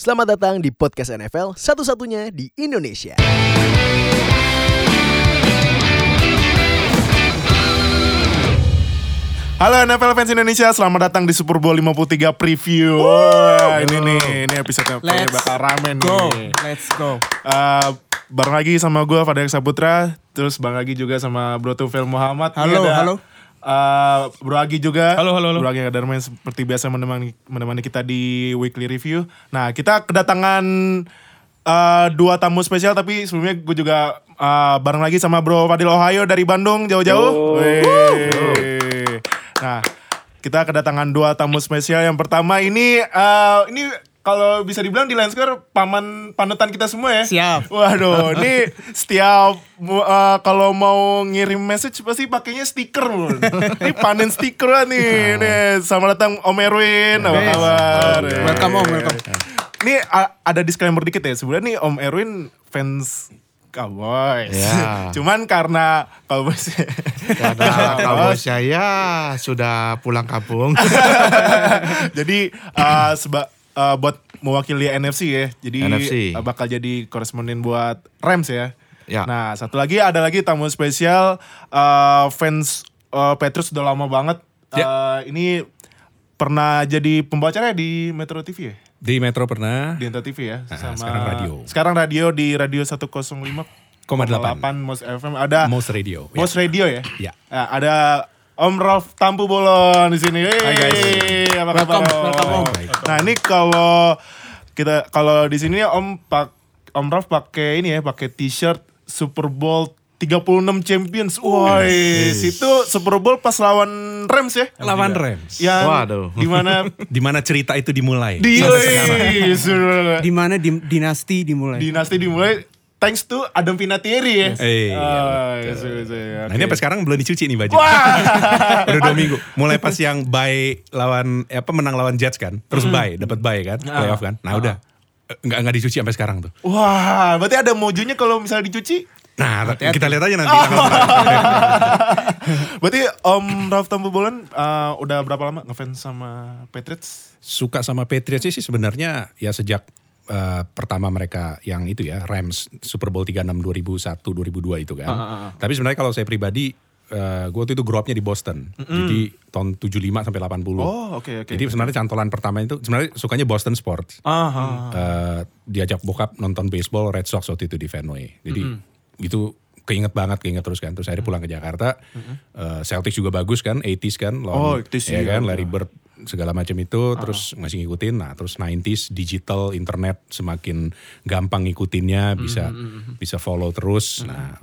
Selamat datang di podcast NFL satu-satunya di Indonesia. Halo NFL fans Indonesia, selamat datang di Super Bowl 53 preview. Wah, ini nih, ini episode yang bakal rame nih. Go, let's go. Eh, bareng lagi sama gue Fadil Saputra, terus bang lagi juga sama Bro Tufel Muhammad. Halo, ada, halo. Eh, Bro Agi juga. Halo, halo, halo. Bro Agi Kadarmain seperti biasa menemani menemani kita di weekly review. Nah, kita kedatangan eh, dua tamu spesial tapi sebelumnya gue juga eh, bareng lagi sama Bro Fadil Ohio dari Bandung jauh-jauh. Wih. Nah, kita kedatangan dua tamu spesial. Yang pertama ini eh, ini kalau bisa dibilang di Lenskar paman panutan kita semua ya. Siap. Waduh, ini setiap eh, kalau mau ngirim message pasti pakainya stiker, ini panen stiker lah nih. Nih, selamat datang Om Erwin. Apa kabar? Welcome, Om, welcome. Ini ada disclaimer dikit ya. Sebenarnya nih Om Erwin fans Cowboys. Ya. Cuman karena Cowboys Karena kalau saya sudah pulang kampung. jadi uh, seba, uh, buat mewakili NFC ya. Jadi NFC. uh, bakal jadi koresponden buat Rams ya. Ya. Nah, satu lagi ada lagi tamu spesial uh, fans uh, Petrus udah lama banget. Uh, ini pernah jadi pembawa acara di Metro TV ya? Di Metro pernah. Di Metro TV ya. Ah, sekarang radio. Sekarang radio di radio 105,8 Most FM ada Most Radio. ya. Most Radio ya? Ya. Nah, ada Om Ralf Tampu Bolon di sini. Hai guys. Apa kabar? Welcome, welcome, Om. Nah, ini kalau kita kalau di sini Om Pak Om Ralf pakai ini ya, pakai t-shirt Super Bowl 36 Champions. Woi, situ Super Bowl pas lawan Rams ya? Lawan Rams. Yang Waduh. di mana Di mana cerita itu dimulai. di mana di- dinasti dimulai? dinasti dimulai thanks to Adam Vinatieri ya. Eh, Ah, yes, yes, yes, Nah ini sampai sekarang belum dicuci nih baju. Udah dua minggu. Mulai pas yang bye lawan eh, apa menang lawan Jets kan. Terus bye, dapat bye kan, playoff kan. Nah udah Eh, nggak nggak dicuci sampai sekarang tuh. Wah, berarti ada mojonya kalau misalnya dicuci. Nah kita lihat aja nanti. Berarti Om Ralf Tampu Bolan uh, udah berapa lama ngefans sama Patriots? Suka sama Patriots sih sebenarnya ya sejak eh, pertama mereka yang itu ya Rams Super Bowl 36 2001 2002 itu kan. Tapi sebenarnya kalau saya pribadi eh, gue waktu itu grow up-nya di Boston. Jadi tahun 75 sampai 80. Oh, oke, oke. Jadi sebenarnya cantolan pertama itu sebenarnya sukanya Boston Sports. Aha. Eh, diajak bokap nonton baseball Red Sox waktu itu di Fenway. Jadi itu keinget banget, keinget terus kan. Terus akhirnya pulang ke Jakarta. Eh, Celtics juga bagus kan, 80s kan. Oh, lawan- 80s ya iya. kan, Larry Bird segala macam itu. Terus masih ngikutin. Nah terus 90s digital, internet semakin gampang ngikutinnya. Bisa bisa follow terus. Nah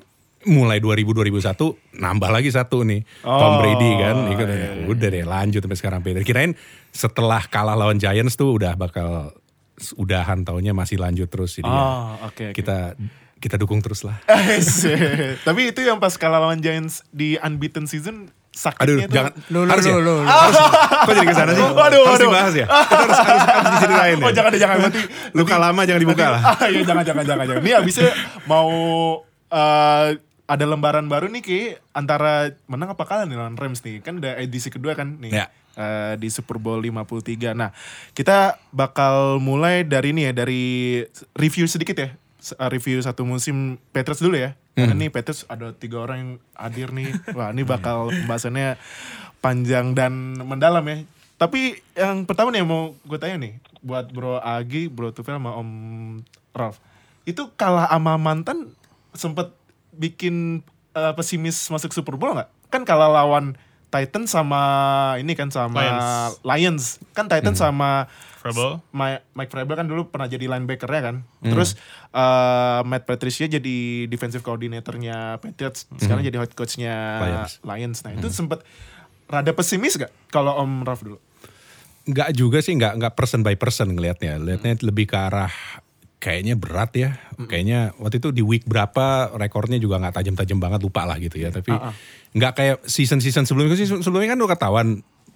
mulai 2000-2001 nambah lagi satu nih. Tom Oh, Brady kan. Ikut, iya, Udah deh lanjut sampai sekarang. Peter. Kirain setelah kalah lawan Giants tuh udah bakal udahan taunya masih lanjut terus jadi ya, Oh, oke, oke. kita kita dukung terus lah. Tapi itu yang pas kalah lawan Giants di unbeaten season sakitnya Aduh, tuh. jangan Lo, lo, harus ya? lo, lo, lo. Harus, kok jadi ke sana sih? Waduh, harus waduh. dibahas ya? Itu harus, harus, harus diceritain Oh ya? jangan jangan nanti Luka lama jangan dibuka lah. Ah, iya jangan jangan jangan jangan. Ini abisnya mau eh, ada lembaran baru nih Ki antara menang apa kalah nih lawan Rams nih. Kan udah edisi kedua kan nih. Ya. eh, di Super Bowl 53. Nah, kita bakal mulai dari ini ya, dari review sedikit ya. Eh, Review satu musim Patriots dulu ya. Karena nih Patriots ada tiga orang yang hadir nih. Wah, ini bakal pembahasannya panjang dan mendalam ya. Tapi yang pertama nih yang mau gue tanya nih buat Bro Agi, Bro Tufel sama Om Ralf. Itu kalah sama mantan sempet bikin eh, pesimis masuk Super Bowl nggak? Kan kalah lawan Titan sama ini kan sama Lions. Lions. Kan Titan sama Vrabel. Ma- Mike Vrabel kan dulu pernah jadi linebacker ya kan. Terus eh, Matt Patricia jadi defensive coordinatornya Patriots. Sekarang jadi head coachnya Lions. Lions. Nah itu sempet rada pesimis gak kalau Om Raf dulu? Enggak juga sih, enggak enggak person by person ngelihatnya. Lihatnya lebih ke arah kayaknya berat ya. Kayaknya waktu itu di week berapa rekornya juga nggak tajam-tajam banget lupa lah gitu ya. Tapi nggak kayak season-season sebelumnya sih sebelumnya kan udah ketahuan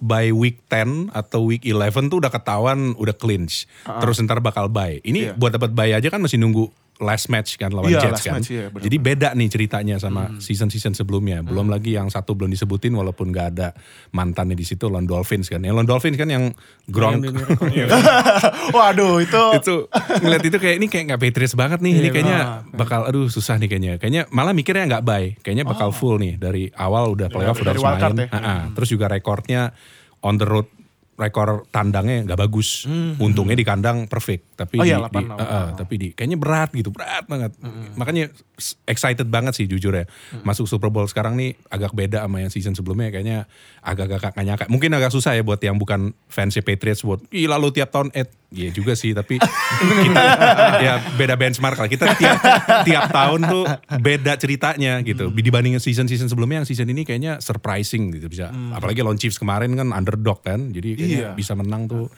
by week 10 atau week 11 tuh udah ketahuan udah clinch. Terus ntar bakal buy. Ini Iya. buat dapat buy aja kan masih nunggu last match kan lawan Iya, Jets last kan. match, iya, benar-benar. Jadi beda nih ceritanya sama season-season sebelumnya. Belum lagi yang satu belum disebutin walaupun gak ada mantannya di situ lawan Dolphins kan. Yang lawan Dolphins kan yang Gronk Waduh itu itu ngeliat itu kayak ini kayak nggak Patriots banget nih. ini kayaknya bakal aduh susah nih kayaknya. Kayaknya malah mikirnya nggak bye. Kayaknya bakal full nih dari awal udah playoff udah dari harus main. ya. Ah. Terus juga rekornya on the road rekor tandangnya nggak bagus. Untungnya di kandang perfect. Tapi Oh di, iya, di- 8-0. ah, ah, tapi di kayaknya berat gitu, berat banget. Makanya s- excited banget sih jujur ya. Masuk Super Bowl sekarang nih agak beda sama yang season sebelumnya kayaknya agak-agak gak nyangka. Mungkin agak susah ya buat yang bukan fans Patriots buat gila lu tiap tahun eh Iya juga sih tapi kita ya beda benchmark lah. Kita tiap tiap tahun tuh beda ceritanya gitu. Dibandingin season-season sebelumnya yang season ini kayaknya surprising gitu bisa. Apalagi lawan Chiefs kemarin kan underdog kan. Jadi kayaknya Iya. bisa menang tuh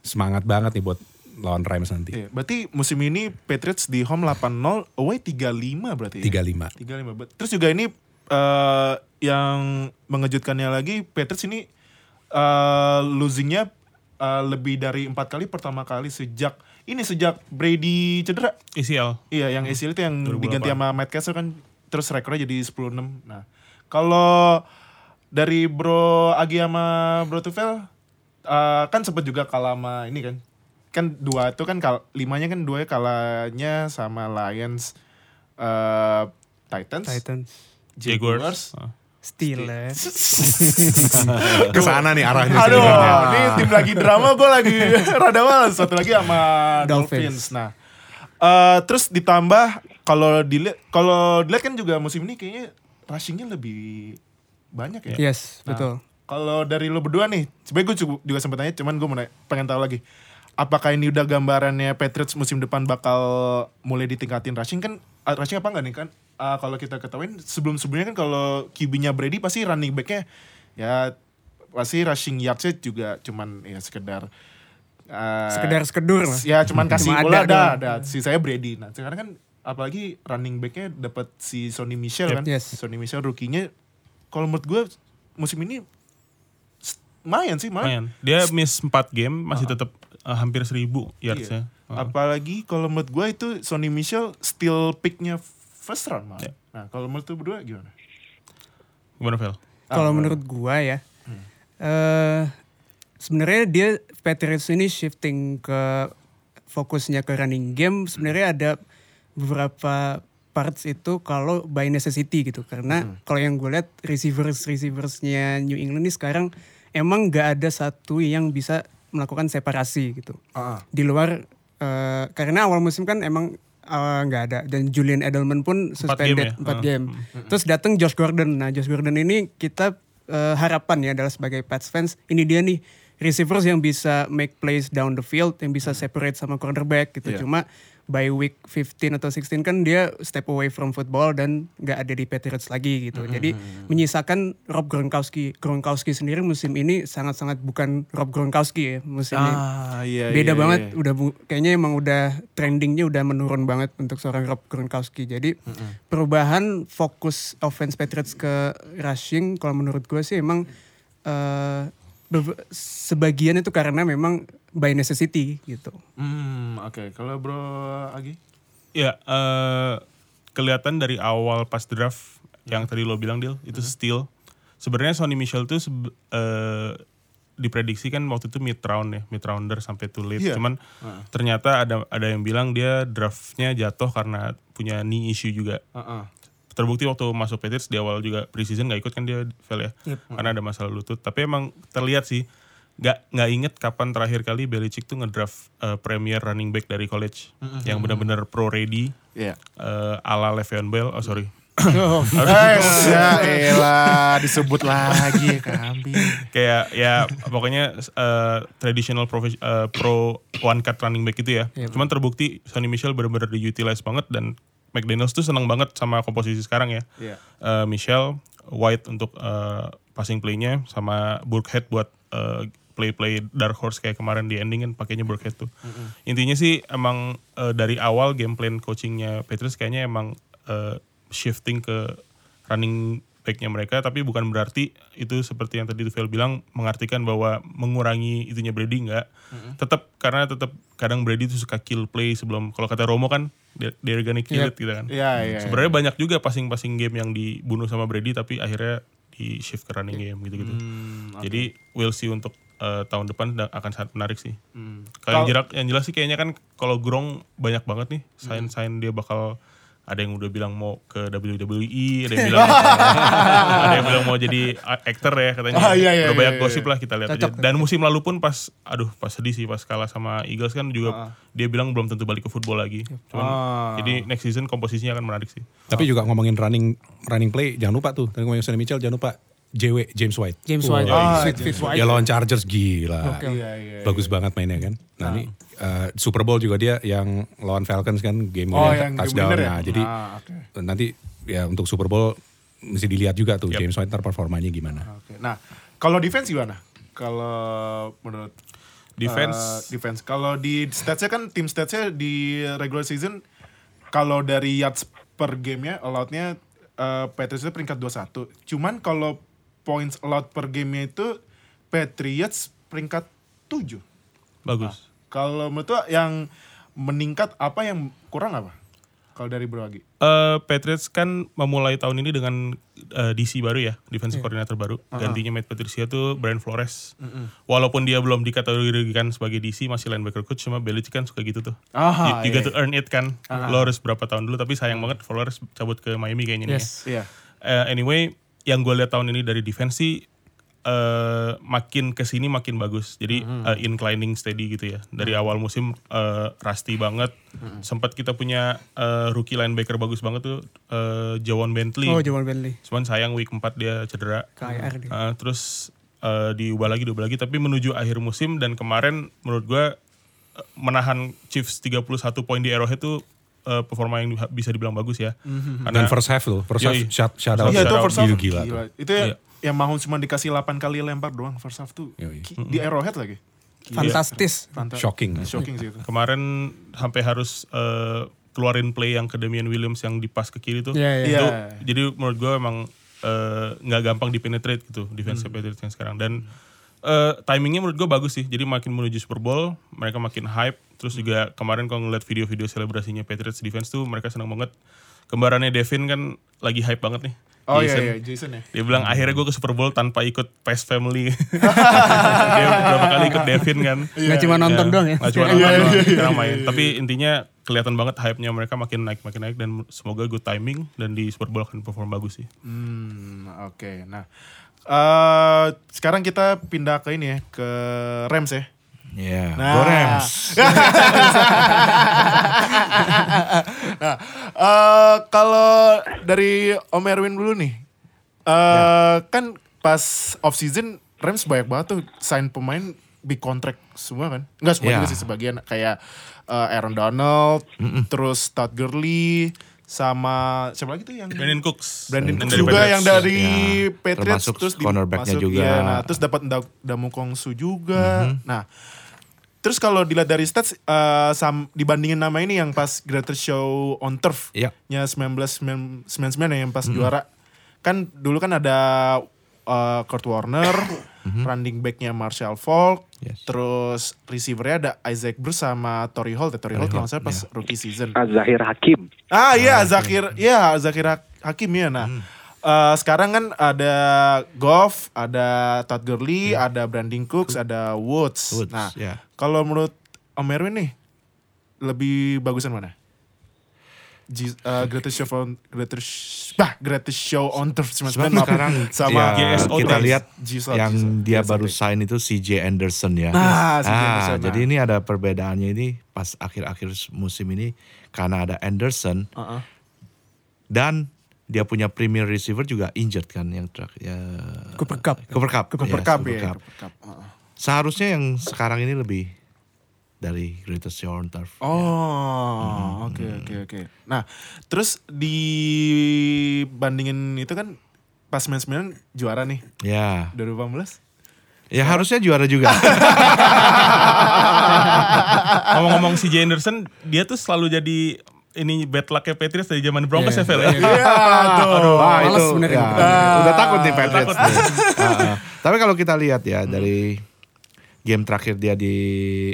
semangat banget nih buat lawan Rams nanti. Iya, berarti musim ini Patriots di home 8-0, away 3-5 berarti ya? 3-5. 3-5. Bet- Terus juga ini eh, yang mengejutkannya lagi Patriots ini eh, losingnya eh, lebih dari empat kali pertama kali sejak ini sejak Brady cedera. ACL. Iya, yang ACL itu yang 2008. diganti sama Matt Castle kan terus rekornya jadi 10-6. Nah, kalau dari Bro Agi sama Bro Tufel eh, kan sempat juga kalah sama ini kan. Kan dua itu kan kal limanya kan dua kalahnya sama Lions eh Titans, Titans. Jaguars. Ah. Steelers. Ke sana nih arahnya. Aduh, ini tim lagi drama, gue lagi rada males. Satu lagi sama Dolphins. Dolphins. Nah, eh, terus ditambah kalau dilihat, kalau dilihat kan juga musim ini kayaknya rushingnya lebih banyak ya. Yes, Nah, betul. Kalau dari lo berdua nih, sebenernya gue juga sempat tanya, cuman gue pengen tahu lagi. Apakah ini udah gambarannya Patriots musim depan bakal mulai ditingkatin rushing kan? ah, rushing apa enggak nih kan? Ah, kalau kita ketahuin sebelum-sebelumnya kan kalau QB-nya Brady pasti running back-nya ya pasti rushing yards-nya juga cuman ya sekedar ah, Sekedar sekedur lah. ya cuman kasih Cuma bola ada ada, ada si saya Brady. Nah, sekarang kan apalagi running back-nya dapat si Sonny Michel Yep. kan. Yes. Sonny Michel rookie-nya kalau menurut gue musim ini lumayan sih, lumayan. Lumayan. Dia miss 4 game masih tetap uh, hampir 1000 yardsnya. Iya. Apalagi kalau menurut gue itu Sonny Michel still pick-nya first round malah. Iya. Nah, kalau menurut lu berdua gimana? Gimana Vel? Kalau Ah, menurut gua ya, eh sebenarnya dia Patriots ini shifting ke fokusnya ke running game. Sebenarnya ada beberapa parts itu kalau by necessity gitu. Karena kalau yang gue lihat receivers receiversnya New England ini sekarang emang nggak ada satu yang bisa melakukan separasi gitu. Ah, Di luar eh, karena awal musim kan emang eh, nggak ada dan Julian Edelman pun suspended game ya? 4 Ah. game. Terus datang Josh Gordon. Nah, Josh Gordon ini kita eh, harapan ya adalah sebagai Pats fans, ini dia nih receivers yang bisa make plays down the field, yang bisa separate sama quarterback gitu. Iya. Cuma by week 15 atau 16 kan dia step away from football dan nggak ada di Patriots lagi gitu. Jadi menyisakan Rob Gronkowski. Gronkowski sendiri musim ini sangat-sangat bukan Rob Gronkowski ya musim ini Ah, iya beda iya, banget iya. udah bu- kayaknya emang udah trendingnya udah menurun banget untuk seorang Rob Gronkowski jadi perubahan fokus offense Patriots ke rushing kalau menurut gue sih emang be- sebagian itu karena memang by necessity gitu Hmm, oke. Kalau Bro Agi? Ya, eh kelihatan dari awal pas draft yang tadi lo bilang Dil, itu steal. Sebenarnya Sonny Michel tuh sebe- eh, diprediksi kan waktu itu mid round ya, mid rounder sampai too late. Iya. Cuman ternyata ada ada yang bilang dia draftnya jatuh karena punya knee issue juga. Heeh. Terbukti waktu masuk Patriots di awal juga preseason nggak ikut kan dia Vel ya, karena ada masalah lutut. Tapi emang terlihat sih nggak nggak inget kapan terakhir kali Belichick tuh ngedraft eh, premier running back dari college yang benar-benar pro ready Iya. eh, ala Le'Veon Bell. Oh sorry. Eh, ya elah disebut lagi kambing. kayak ya pokoknya eh, traditional profes- eh, pro one cut running back itu ya. Cuman terbukti Sonny Michel benar-benar diutilize banget dan McDaniels tuh senang banget sama komposisi sekarang ya. Iya. Eh, Michel White untuk eh, passing play-nya sama Burkhead buat eh, play-play dark horse kayak kemarin di ending kan pakainya Burkhead tuh. Intinya sih emang eh, dari awal game plan coachingnya Patriots kayaknya emang eh, shifting ke running backnya mereka tapi bukan berarti itu seperti yang tadi Tuvel bilang mengartikan bahwa mengurangi itunya Brady enggak tetap karena tetap kadang Brady itu suka kill play sebelum kalau kata Romo kan They're, gonna kill it gitu kan. Iya, iya. Sebenarnya banyak juga passing-passing game yang dibunuh sama Brady tapi akhirnya di shift ke running game gitu-gitu. Hmm, Jadi we'll see untuk eh, tahun depan akan sangat menarik sih. Hmm. Kalau yang jelas, yang jelas sih kayaknya kan kalau Grong banyak banget nih Hmm. sign-sign dia bakal ada yang udah bilang mau ke WWE, ada yang bilang ada yang bilang mau jadi aktor ya katanya. Ah, iya, iya, udah banyak iya, iya. gosip lah kita lihat aja. Dan musim lalu pun pas aduh pas sedih sih pas kalah sama Eagles kan juga dia bilang belum tentu balik ke football lagi. Cuman Ah. jadi next season komposisinya akan menarik sih. Tapi juga ngomongin running running play, jangan lupa tuh. Tadi ngomongin Sonny Mitchell, jangan lupa JW James White. James White. Ah, Sweet James White. Ya lawan Chargers gila. Iya, iya. Bagus banget mainnya kan. Nah, ini uh, Super Bowl juga dia yang lawan Falcons kan game Oh, yang game touchdown. ya? Nah, jadi Ah, oke. nanti ya untuk Super Bowl mesti dilihat juga tuh James White ntar performanya gimana. Oke. Nah, kalau defense gimana? Kalau menurut Defense eh, defense. Kalau di statsnya kan tim statsnya di regular season kalau dari yards per gamenya allowed-nya eh, Patriots itu peringkat 21. Cuman kalau points allowed per gamenya itu Patriots peringkat 7. bagus. Kalau menurut yang meningkat apa yang kurang apa? Kalau dari Bro Agi. Eh, Patriots kan memulai tahun ini dengan eh, DC baru ya, defensive coordinator baru. Gantinya Matt Patricia tuh Brian Flores. Walaupun dia belum dikategorikan sebagai DC, masih linebacker coach, cuma Belichick kan suka gitu tuh. Aha, you, you iya. to earn it kan. Lo harus berapa tahun dulu, tapi sayang banget Flores cabut ke Miami kayaknya nih. ya. Yes. Iya. Eh, anyway, yang gue lihat tahun ini dari defense sih eh, makin ke sini makin bagus. Jadi eh, inclining steady gitu ya. Dari awal musim eh, rusty banget. Sempat kita punya eh, rookie linebacker bagus banget tuh eh, Jawon Bentley. Oh, Jamal Bentley. Cuman sayang week 4 dia cedera. KIR dia. Eh, terus eh, diubah lagi, diubah lagi. Tapi menuju akhir musim dan kemarin menurut gue menahan Chiefs 31 poin di Arrowhead tuh eh, performa yang bisa dibilang bagus ya. Dan first half tuh, first half Yoi. shut, shut out. Iya itu first half Gila, gila. tuh. Itu ya, Iya. yang mau cuma dikasih 8 kali lempar doang first half tuh. Yoi. Di Arrowhead lagi. Fantastis. Fanta- Shocking. Shocking sih itu. kemarin sampai harus eh, keluarin play yang ke Damian Williams yang dipas ke kiri tuh. Iya, iya. Iya. Itu jadi menurut gue emang eh, nggak gampang dipenetrate gitu defense Patriots yang sekarang dan eh, timingnya menurut gue bagus sih. Jadi makin menuju Super Bowl mereka makin hype. Terus juga kemarin kalau ngeliat video-video selebrasinya Patriots defense tuh mereka senang banget. Kembarannya Devin kan lagi hype banget nih. Oh iya Jason. iya Jason ya. Dia bilang akhirnya gue ke Super Bowl tanpa ikut Pest Family. dia beberapa kali ikut Devin kan. Nggak cuma nonton doang ya. Nggak cuma nonton doang, sekarang main. Tapi intinya kelihatan banget hype-nya mereka makin naik makin naik dan semoga good timing dan di Super Bowl akan perform bagus sih. Hmm, oke. Nah, eh sekarang kita pindah ke ini ya, ke Rams ya. Iya, Nah. Go Rams. nah, eh kalau dari Om Erwin dulu nih. eh kan pas off season Rams banyak banget tuh sign pemain big contract semua kan. Enggak semua Ya. juga sih sebagian kayak eh, Aaron Donald, terus Todd Gurley sama siapa lagi tuh yang Brandon Cooks. Brandon Cooks juga Patriots. yang dari Ya, Patriots termasuk terus di- cornerback-nya masuk, juga. iya, nah, terus dapat Da- Damu Kongsu juga. Nah, terus kalau dilihat dari stats eh, sam, dibandingin nama ini yang pas Greatest Show on Turf Iya. nya 1999 ya, yang pas juara. Kan dulu kan ada eh, Kurt Warner, running backnya Marshall Falk, Yes. terus receivernya ada Isaac Bruce sama Tori Holt. Ya, Tori Holt kalau salah pas rookie season. Zahir Hakim. Ah iya Zakir, ya Zakir Hak- Hakim ya. Nah, eh, sekarang kan ada Goff, ada Todd Gurley, ada Brandon Cooks, ada Woods. Woods, Nah, ya. kalau menurut Om Erwin nih, lebih bagusan mana? Eh, greatest show on greatest bah greatest show on turf 99 Sebab maaf. sekarang sama ya, GSO kita lihat yang dia baru sign itu CJ Anderson ya. Ah, CJ Ah, Anderson, jadi nah. ini ada perbedaannya ini pas akhir-akhir musim ini karena ada Anderson Uh-uh. dan dia punya premier receiver juga injured kan yang terakhir ya Cooper Cup. Cooper Cup. Cooper Yes, Cup Cooper ya. Cup. Cooper Cup. Uh-uh. Seharusnya yang sekarang ini lebih dari greatest show on turf. Oh, oke oke oke. Nah, terus dibandingin itu kan pas main 9 juara nih Ya, 2018. ya harusnya juara juga. Ngomong-ngomong si Jay Anderson, dia tuh selalu jadi ini bad luck-nya Patriots dari zaman Broncos ya, Fel ya? Iya, tuh. Wah, Males itu sebenarnya ya, gitu. udah takut nih Patriots. takut. nih. Ah. Tapi kalau kita lihat ya dari game terakhir dia di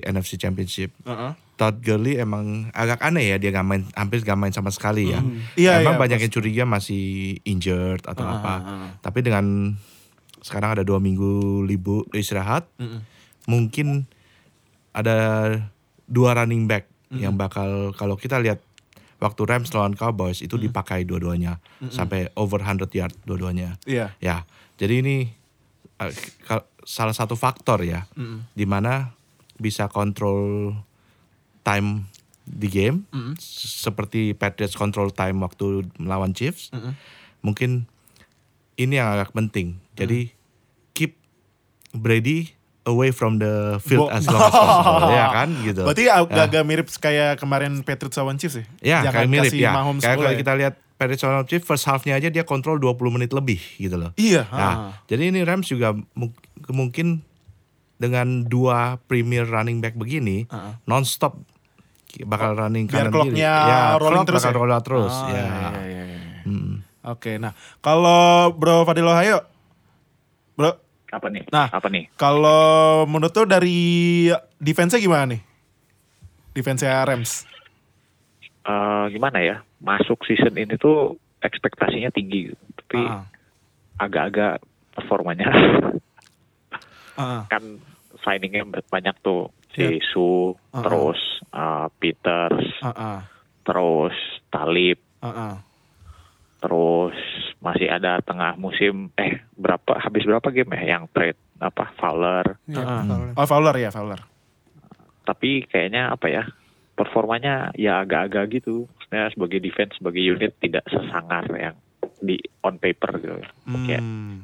NFC Championship, Heeh. Todd Gurley emang agak aneh ya dia gak main hampir gak main sama sekali ya. Iya, emang iya, banyak yang curiga masih injured atau Ah, apa. Tapi dengan sekarang ada dua minggu libur istirahat, mungkin ada dua running back yang bakal kalau kita lihat waktu Rams lawan Cowboys itu dipakai dua-duanya sampai over 100 yard dua-duanya. Iya. Ya, jadi ini uh, kal- salah satu faktor ya, di mana bisa kontrol time di game, S- seperti Patriots control time waktu melawan Chiefs. Mungkin ini yang agak penting. Jadi keep Brady away from the field Bo- as long as possible, ya kan gitu. Berarti agak-agak mirip kayak kemarin Patriots lawan Chiefs ya? Ya, Jangan kayak mirip ya. Mahomes Kayak kalau ya? kita lihat Patriots lawan Chiefs first half-nya aja dia kontrol 20 menit lebih gitu loh. Iya. Nah, ah. jadi ini Rams juga mungkin dengan dua premier running back begini Ah. non-stop bakal running Biar kanan kiri. Ya, rolling terus bakal ya? roll out terus. Oh, ya. iya, iya, iya. Hmm. Oke, nah kalau Bro Fadil Ohio, Bro, Apa nih? Nah. Apa nih? kalau menurut tuh dari defense-nya gimana nih? Defense-nya Rams. Eh, gimana ya? Masuk season ini tuh ekspektasinya tinggi, gitu. tapi Ah, agak-agak performanya ah, kan signingnya banyak tuh Iya. si Su, Ah, terus eh, Peters, ah, terus Talib, ah. terus masih ada tengah musim eh berapa habis berapa game ya yang trade apa Fowler Ya, Ah, ah. Fowler. Oh Fowler ya Fowler. tapi kayaknya apa ya performanya ya agak-agak gitu maksudnya sebagai defense sebagai unit tidak sesangar yang di on paper gitu Kayak, Hmm.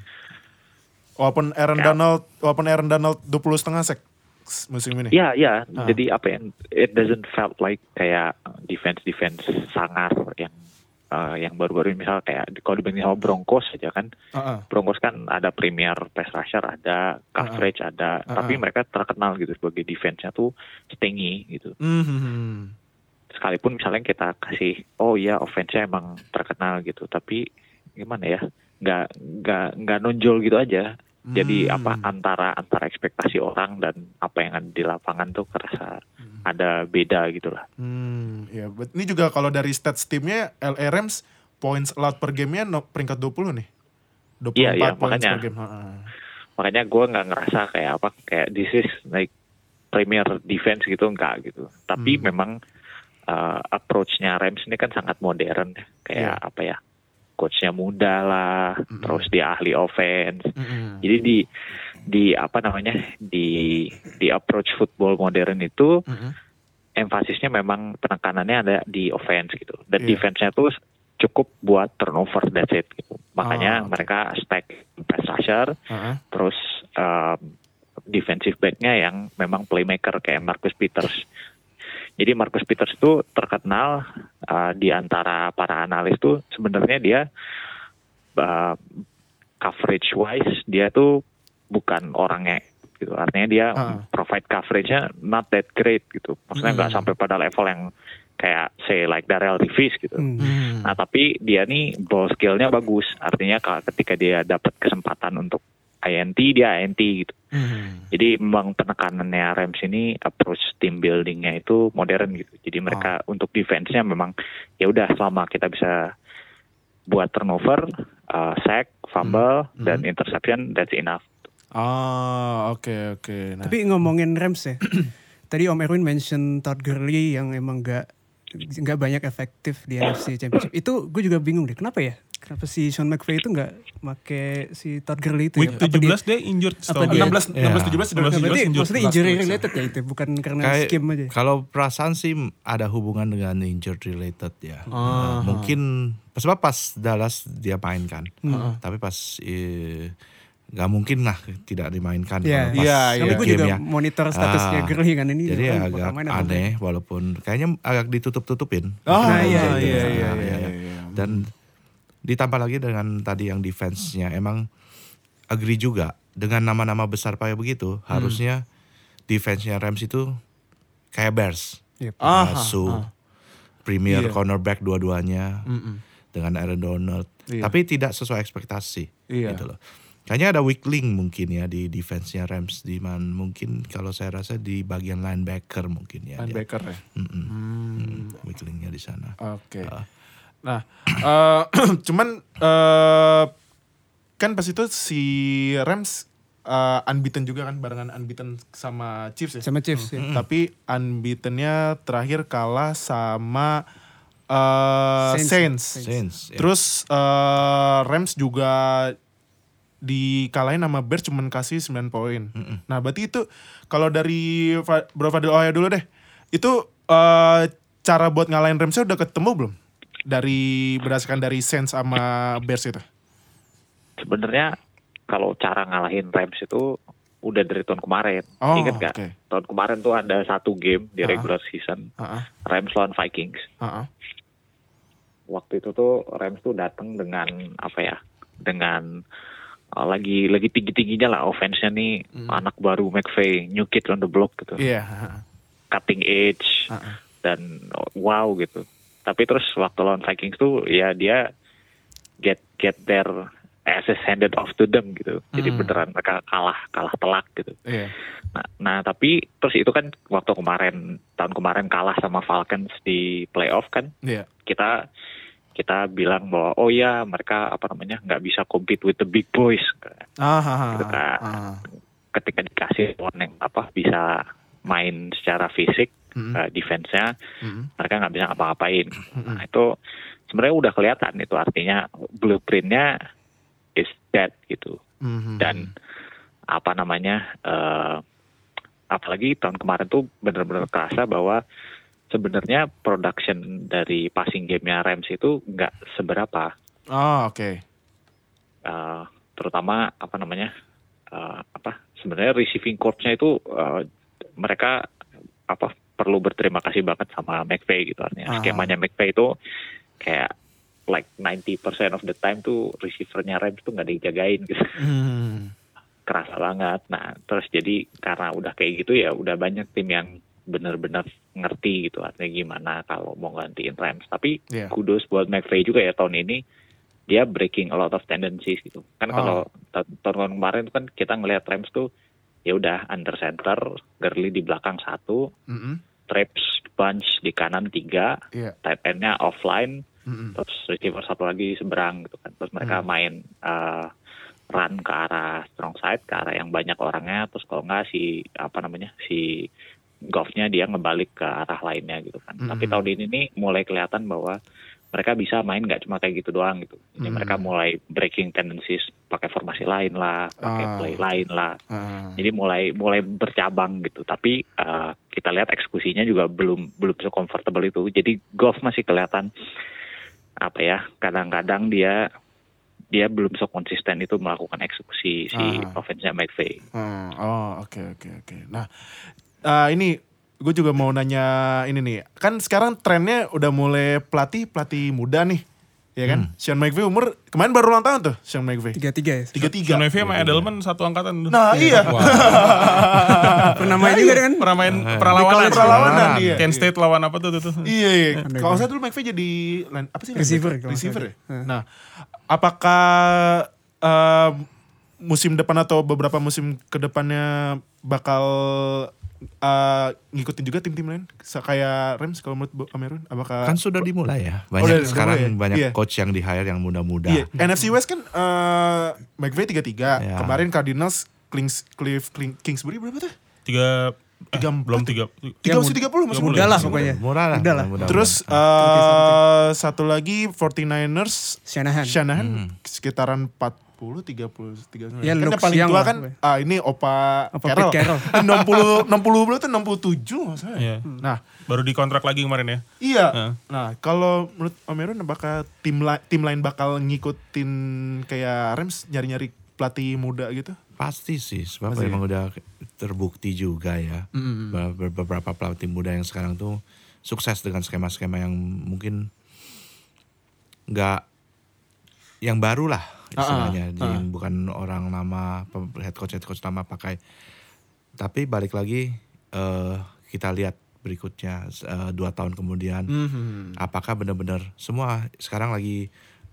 Walaupun Aaron Ya. Donald, walaupun Aaron Donald 20 setengah sek musim ini. ya ya Ah. jadi apa ya it doesn't felt like kayak defense defense sangar yang eh, yang baru-baru ini misal kayak kalau dibanding sama Broncos aja kan ah. Broncos kan ada premier pass rusher ada coverage ada Ah, tapi mereka terkenal gitu sebagai defense-nya tuh stingy gitu Hmm, hmm, hmm. sekalipun misalnya kita kasih oh iya offense-nya emang terkenal gitu tapi gimana ya nggak nggak nggak nonjol gitu aja jadi Hmm. apa antara antara ekspektasi orang dan apa yang ada di lapangan tuh kerasa ada beda gitu lah Hmm, ya. Ini juga kalau dari stats timnya LA Rams points allowed per gamenya no, peringkat 20 nih. 24 Iya, iya, points makanya. per game. Makanya gue nggak ngerasa kayak apa kayak this is like premier defense gitu enggak gitu tapi memang uh, approach-nya Rams ini kan sangat modern ya. kayak apa ya coachnya muda lah terus dia ahli offense Mm-mm. Jadi di di apa namanya di di approach football modern itu Mm-mm. emfasisnya memang penekanannya ada di offense gitu dan Iya. defense-nya tuh cukup buat turnover that's it gitu. Makanya oke. mereka stack pass rusher ah. terus um, defensive back-nya yang memang playmaker kayak Marcus Peters. Jadi Marcus Peters itu terkenal uh, di antara para analis tuh sebenarnya dia uh, coverage wise dia tuh bukan orangnya gitu. Artinya dia Ah. provide coverage-nya not that great gitu. Maksudnya nggak Hmm. sampai pada level yang kayak say like Darrell Reeves gitu. Hmm. Nah tapi dia nih ball skillnya bagus. Artinya kalau ketika dia dapat kesempatan untuk INT dia INT gitu. Hmm. Jadi memang penekanannya Rams ini approach team buildingnya itu modern gitu. Jadi mereka untuk defense-nya memang ya udah selama kita bisa buat turnover, uh, sack, fumble dan interception that's enough. Ah, oke oke. Nah, Tapi ngomongin Rams ya. Tadi Om Erwin mention Todd Gurley yang emang gak nggak banyak efektif di NFC Championship. Itu gue juga bingung deh. Kenapa ya? Kenapa si Sean McVay itu nggak make si Todd Gurley itu Week ya? Apa dia- 17 dia injured apa dia- gue. 16 Ya. 16 17 16, Nah, berarti injured maksudnya injury related ya itu, bukan karena Kayak scheme aja. kalau perasaan sih ada hubungan dengan injured related ya. Ah. Nah, mungkin sebab pas Dallas dia mainkan, Hmm. tapi pas eh, nggak mungkin lah tidak dimainkan. Iya. kalau pas Iya, Tapi iya. gue juga ya. monitor statusnya Ah, Gurley kan ini. Jadi bakal agak main aneh walaupun kayaknya agak ditutup-tutupin. Ah, Nah, iya, iya, Gitu. iya, Nah, iya, iya, iya, iya. iya. Dan ditambah lagi dengan tadi yang defense-nya emang agree juga dengan nama-nama besar kayak begitu harusnya defense-nya Rams itu kayak Bears. Yep. Ah, Uh, ah, Su, ah. premier Iya. cornerback dua-duanya Mm-mm. dengan Aaron Donald. Iya. Tapi tidak sesuai ekspektasi Iya. gitu loh. Kayaknya ada weak link mungkin ya di defense-nya Rams di mana mungkin kalau saya rasa di bagian linebacker mungkin ya. dia. Linebacker ya. Mm-mm. Hmm, weak linknya di sana. Oke. Nah, eh, cuman eh, kan pas itu si Rams eh, unbeaten juga kan barengan unbeaten sama Chiefs ya. Sama Chiefs ya. Tapi unbeatennya terakhir kalah sama eh, Saints. Saints. Saints, ya. Terus eh, Rams juga dikalahin sama Bears cuman kasih 9 poin. Nah, berarti itu kalau dari Bro Fadil Ohaya dulu deh. Itu eh, cara buat ngalahin Ramsnya udah ketemu belum? Dari berdasarkan dari Saints sama Bears itu. Sebenarnya kalau cara ngalahin Rams itu udah dari tahun kemarin. Oh, Ingat gak? oke. Tahun kemarin tuh ada satu game di Ah. regular season Heeh. Rams lawan Vikings. Heeh. Waktu itu tuh Rams tuh datang dengan apa ya? Dengan uh, lagi lagi tinggi tingginya lah offense-nya nih anak baru McVay, new kid on the block gitu, Iya. heeh. cutting edge dan uh, wow gitu. Tapi terus waktu lawan Vikings tuh ya dia get get their asses handed off to them gitu. Jadi beneran mereka kalah kalah telak gitu. Iya. Nah, nah, tapi terus itu kan waktu kemarin tahun kemarin kalah sama Falcons di playoff kan Iya. kita kita bilang bahwa oh ya mereka apa namanya nggak bisa compete with the big boys Ah, Gitu, Kak. ah. ketika dikasih yang apa bisa main secara fisik Mm. uh, defense-nya Mm. mereka nggak bisa ngapa-ngapain nah itu sebenarnya udah kelihatan itu artinya blueprintnya is dead gitu Mhm. dan apa namanya eh, apalagi tahun kemarin tuh benar-benar kerasa bahwa sebenarnya production dari passing game-nya Rams itu nggak seberapa Oh, oke. Eh, terutama apa namanya eh, apa sebenarnya receiving coach-nya itu eh, mereka apa perlu berterima kasih banget sama McVay gitu artinya Ah. skemanya McVay itu kayak like 90% of the time tuh receivernya Rams tuh nggak dijagain gitu Hmm. kerasa banget. Nah, terus jadi karena udah kayak gitu ya udah banyak tim yang benar-benar ngerti gitu artinya gimana kalau mau gantiin Rams. Tapi Iya. kudos buat McVay juga ya tahun ini dia breaking a lot of tendencies gitu. Kan Oh. kalau ta- tahun kemarin kan kita ngelihat Rams tuh ya udah under center, Gurley di belakang satu, Mhm. Traps bunch di kanan tiga, Iya. tight end-nya offline, Mhm. terus receiver satu lagi seberang gitu kan terus mereka Hmm. main uh, run ke arah strong side ke arah yang banyak orangnya terus kalau nggak si apa namanya si golfnya dia ngebalik ke arah lainnya gitu kan Hmm. tapi tahun ini nih mulai kelihatan bahwa mereka bisa main nggak cuma kayak gitu doang gitu Jadi Hmm. mereka mulai breaking tendencies pakai formasi lain lah pakai Ah. play lain lah Ah. jadi mulai mulai bercabang gitu tapi uh, kita lihat eksekusinya juga belum belum so comfortable itu jadi golf masih kelihatan apa ya kadang-kadang dia dia belum so konsisten itu melakukan eksekusi si Ah. offense-nya McVay. Hmm, oh oke oke oke. Nah eh, ini gue juga mau nanya ini nih. Kan sekarang trennya udah mulai pelatih pelatih muda nih, ya kan? Sean McVay umur kemarin baru ulang tahun tuh Sean McVay. Tiga-tiga ya. Tiga tiga. Sean McVay sama Edelman satu angkatan tuh. Nah iya. Pernah main juga kan? Pernah main perlawanan. Perlawanan, iya. Kent State lawan apa tuh tuh. tuh. Iya, iya. Kalau saya dulu McVay jadi line- apa sih? Receiver, Receiver ya. Nah, apakah eh, musim depan atau beberapa musim ke depannya bakal eh, ngikutin juga tim-tim lain? Sa- Kayak Rams kalau menurut Bu Amerun, apakah Kan sudah dimulai ya. udah- Banyak udah sekarang ya? banyak Iya. coach yang di hire yang muda-muda. Iya, NFC West kan eh McVay 33. Ya. Kemarin Cardinals Kings, Cliff Kling- Kingsbury berapa tuh? Tiga, eh, Tiga belum tiga. Tiga masih 30 masih muda. Muda lah pokoknya. Murah lah. Udah lah. Terus eh satu lagi 49ers Shanahan. Shanahan Hmm. sekitaran 40 30 30. Ya, kan yang paling tua kan ah ini Opa, Opa Carroll. Pete Carroll. 60 60 berapa tuh 67 maksudnya. Iya. Nah, Baru dikontrak lagi kemarin ya. iya. Heeh. Nah, kalau menurut Omerun apakah tim la- tim lain bakal ngikutin kayak Rams nyari-nyari pelatih muda gitu? Pasti sih, sebab Pasti emang udah terbukti juga ya. Mm. Be- be- Beberapa pelatih muda yang sekarang tuh sukses dengan skema-skema yang mungkin nggak yang baru lah istilahnya, Ah, ah, yang bukan orang lama pem- head coach head coach lama pakai. Tapi balik lagi eh, kita lihat berikutnya eh, dua tahun kemudian Mhm. apakah benar-benar semua sekarang lagi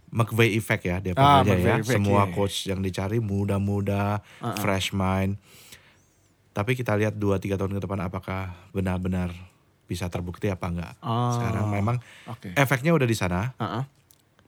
McVay effect ya dia Ah, panggilnya ya. effect, Semua iya. coach yang dicari muda-muda, fresh mind. Tapi kita lihat 2 3 tahun ke depan apakah benar-benar bisa terbukti apa enggak. Ah, Sekarang memang oke. efeknya udah di sana. Ah, ah.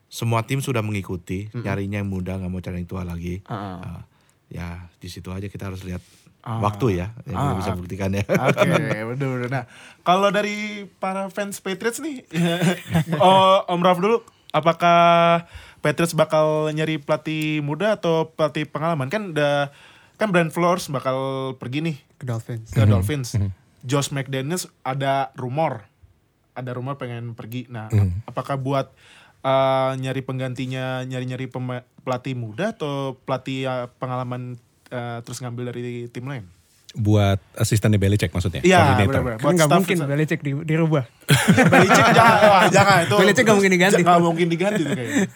Semua tim sudah mengikuti, nyarinya yang muda nggak mau cari yang tua lagi. Ah, Ah, ya di situ aja kita harus lihat Ah. waktu ya yang Ah, bisa buktikan ya. Oke, bener-bener. Nah, kalau dari para fans Patriots nih, oh, Om Raf dulu, apakah Patriots bakal nyari pelatih muda atau pelatih pengalaman? Kan udah, kan Brian Flores bakal pergi nih Ke Dolphins. ke Dolphins. Josh McDaniels ada rumor, ada rumor pengen pergi. Nah, apakah buat uh, nyari penggantinya, nyari-nyari pelatih muda atau pelatih uh, pengalaman uh, terus ngambil dari tim lain? Buat asistennya Belichick maksudnya. Iya, benar-benar. Kan nggak staff- mungkin Belichick di, dirubah. Belichick jangan, wah, jangan itu. Belichick nggak mungkin diganti. Nggak mungkin diganti tuh kayaknya.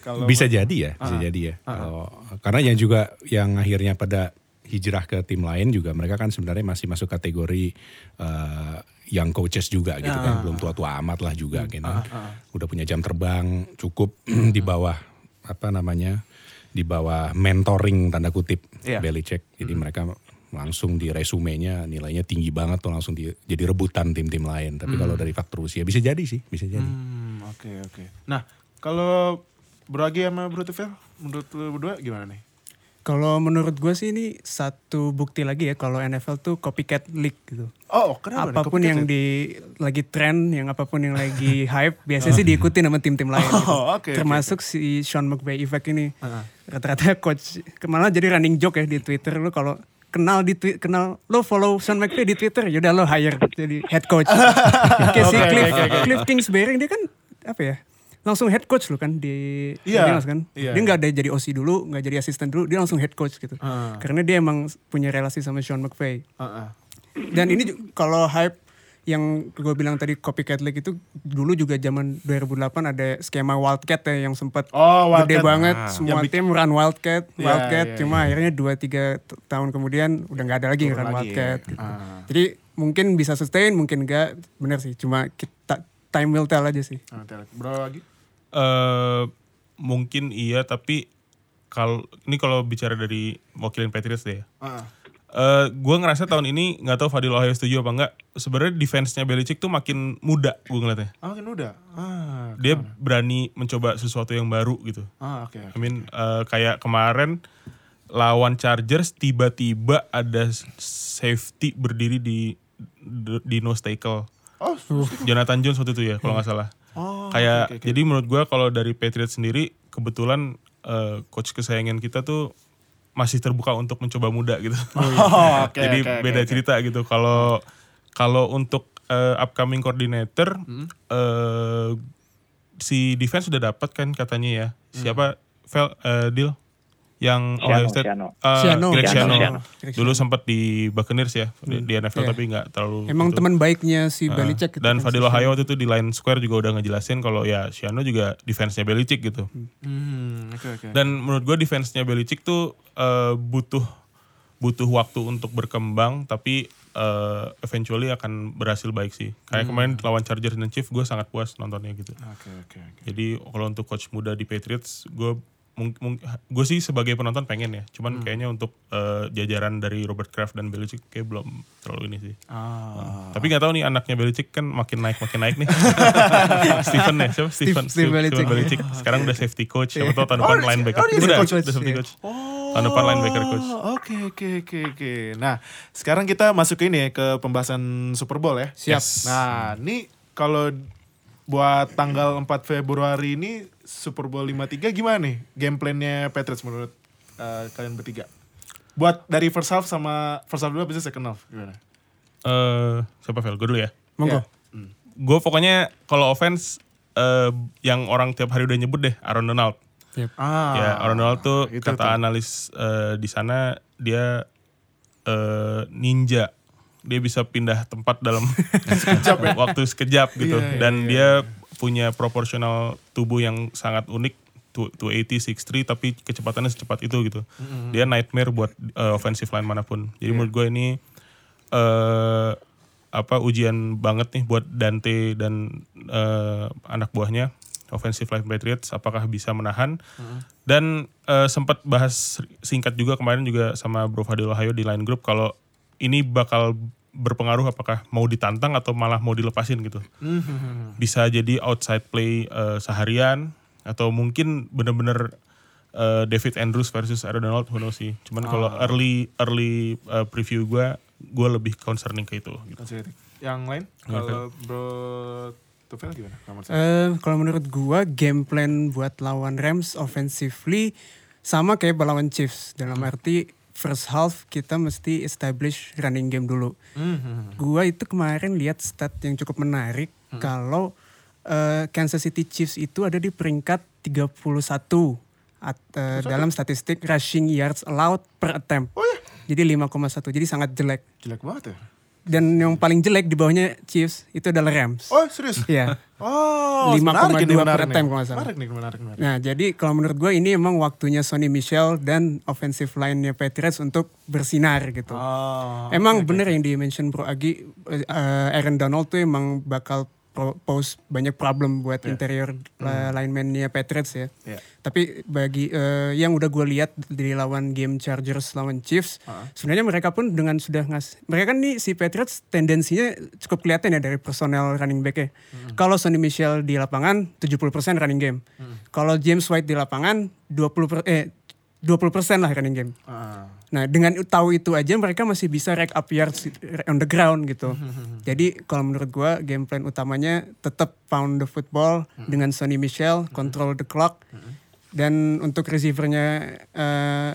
Kalau Bisa jadi ya, bisa jadi ya. Kalau karena yang juga yang akhirnya pada hijrah ke tim lain juga mereka kan sebenarnya masih masuk kategori eh, young coaches juga gitu kan, belum tua-tua amat lah juga gitu. Udah punya jam terbang cukup di bawah apa namanya? di bawah mentoring tanda kutip Iya. Belichick. Jadi mereka langsung di resumenya nilainya tinggi banget tuh langsung di- jadi rebutan tim-tim lain. Tapi kalau dari faktor usia bisa jadi sih, bisa jadi. Hmm, oke oke. Nah, kalau Bro Agi sama Bro Tufel, menurut lu berdua gimana nih? Kalau menurut gue sih ini satu bukti lagi ya kalau NFL tuh copycat league gitu. Oh, kenapa? apa pun yang ya? di lagi tren, yang apa pun yang lagi hype, biasanya sih diikuti sama tim-tim lain. gitu. Oh, oke, oke, Termasuk si Sean McVay effect ini. Rata-rata coach malah jadi running joke ya di Twitter lu kalau kenal di tweet kenal lo follow Sean McVay di Twitter yaudah lo hire jadi head coach. Kayak si Oke, Cliff, oke, oke. Cliff Kingsbury dia kan apa ya? Langsung head coach lo kan di Iya, Bengals kan. iya, dia nggak ada jadi OC dulu, nggak jadi asisten dulu, dia langsung head coach gitu. Ah. Karena dia emang punya relasi sama Sean McVay. Heeh. Dan ini kalau hype yang gue bilang tadi copycat league itu dulu juga zaman 2008 ada skema Wildcat ya yang sempat Oh, gede banget Ah. semua tim run Wildcat, Iya, Wildcat iya, cuma iya. akhirnya 2 3 tahun kemudian udah nggak ada lagi Turun run lagi, Wildcat. ya. gitu. Ah. Jadi mungkin bisa sustain, mungkin enggak, bener sih. Cuma kita time will tell aja sih. Tel- Bro Agi? eh mungkin iya tapi kalau ini kalau bicara dari wakilin Patriots deh ya. Heeh. Eh gue ngerasa tahun ini nggak tahu Fadil Ohio setuju apa enggak. Sebenarnya defense-nya Belichick tuh makin muda gue ngeliatnya. Ah, makin muda. Ah, Dia berani mencoba sesuatu yang baru gitu. ah oke. I mean eh, kayak kemarin lawan Chargers tiba-tiba ada safety berdiri di di nose tackle. Oh, Jonathan Jones waktu itu ya kalau nggak salah. Oh, kayak oke, oke. jadi menurut gua kalau dari Patriots sendiri kebetulan eh, coach kesayangan kita tuh masih terbuka untuk mencoba muda gitu. Oh, oke, jadi oke, oke, beda oke. cerita gitu. Kalau kalau untuk eh, upcoming coordinator Hmm. eh, si defense sudah dapat kan katanya ya. Hmm. Siapa Vel eh, deal yang Siano, Ohio State Siano. eh, Siano. Greg Siano, Siano. Siano. Dulu sempat di Buccaneers ya di, di NFL Iya. tapi nggak terlalu Emang gitu. teman baiknya si Uh, Belichick gitu dan kan, Fadil Ohio waktu itu di Line Square juga udah ngejelasin kalau ya Shiano juga defense-nya Belichick gitu. Hmm, oke oke. Dan menurut gue defense-nya Belichick tuh eh, butuh butuh waktu untuk berkembang tapi eh, eventually akan berhasil baik sih. Kayak kemarin lawan Chargers dan Chiefs gue sangat puas nontonnya gitu. Oke oke oke. Jadi kalau untuk coach muda di Patriots gue gue sih sebagai penonton pengen ya. Cuman kayaknya untuk eh, jajaran dari Robert Kraft dan Belichick kayak belum terlalu ini sih. Ah. Tapi nggak tahu nih anaknya Belichick kan makin naik makin naik nih. Stephen ya, siapa? Stephen, Steve Belichick. Belichick. Sekarang udah safety coach. Siapa tahu tahun depan Oh, linebacker. oh, dia udah, coach, udah safety iya. coach. Tahun depan linebacker coach. Oh, Oke oke oke oke. Nah, sekarang kita masuk ke ini ya ke pembahasan Super Bowl ya. Siap. Nah, ini kalau buat tanggal 4 Februari ini Super Bowl 53 gimana nih game plan-nya Patriots menurut eh, kalian bertiga? Buat dari first half sama first half dulu bisa second half gimana? Eh, siapa Vel? Gue dulu ya. Monggo. Gue pokoknya kalau offense eh, yang orang tiap hari udah nyebut deh Aaron Donald. Ah, ya Aaron Donald tuh itu kata tuh. analis eh, di sana dia eh, ninja. Dia bisa pindah tempat dalam waktu sekejap gitu. Iya, iya, Dan iya. dia punya proporsional tubuh yang sangat unik. 280, 6'3 tapi kecepatannya secepat itu gitu. Dia nightmare buat eh, offensive line mana pun. Jadi menurut gue ini eh apa ujian banget nih buat Dante dan eh, anak buahnya offensive line Patriots apakah bisa menahan dan eh, sempat bahas singkat juga kemarin juga sama Bro Fadil Hayo di line group kalau ini bakal berpengaruh apakah mau ditantang atau malah mau dilepasin gitu. Bisa jadi outside play eh, seharian atau mungkin bener-bener eh, David Andrews versus Aaron Donald who knows sih. Cuman kalau early early eh, preview gue gue lebih concerning ke itu gitu. Yang lain? Kalau Bro Tufel gimana? Eh, kalau menurut gua game plan buat lawan Rams offensively sama kayak lawan Chiefs. Dalam arti first half kita mesti establish running game dulu. Gua itu kemarin lihat stat yang cukup menarik kalau eh, Kansas City Chiefs itu ada di peringkat 31 at, eh, dalam statistik rushing yards allowed per attempt. Jadi 5,1. Jadi sangat jelek. jelek banget ya? Dan yang paling jelek di bawahnya Chiefs itu adalah Rams. Oh serius? Iya. Oh, 5,2 menarik ini, per attempt kalau salah. Menarik nih, menarik, menarik. Nah, jadi kalau menurut gue ini emang waktunya Sonny Michel dan offensive line-nya Patriots untuk bersinar gitu. Oh, emang bener yang di-mention Bro Agi, eh, Aaron Donald tuh emang bakal pose banyak problem buat interior uh, lineman-nya Patriots ya. Iya. Tapi bagi eh, yang udah gue lihat dari lawan game Chargers lawan Chiefs, sebenarnya mereka pun dengan sudah ngas, mereka kan nih si Patriots tendensinya cukup kelihatan ya dari personel running back-nya. Kalau Sonny Michel di lapangan 70% running game. Kalau James White di lapangan 20 per, eh 20% lah running game. Ah. Nah dengan tahu itu aja mereka masih bisa rack up yards on the ground gitu. Jadi kalau menurut gua game plan utamanya tetap pound the football dengan Sonny Michel, control the clock. Dan untuk receivernya eh,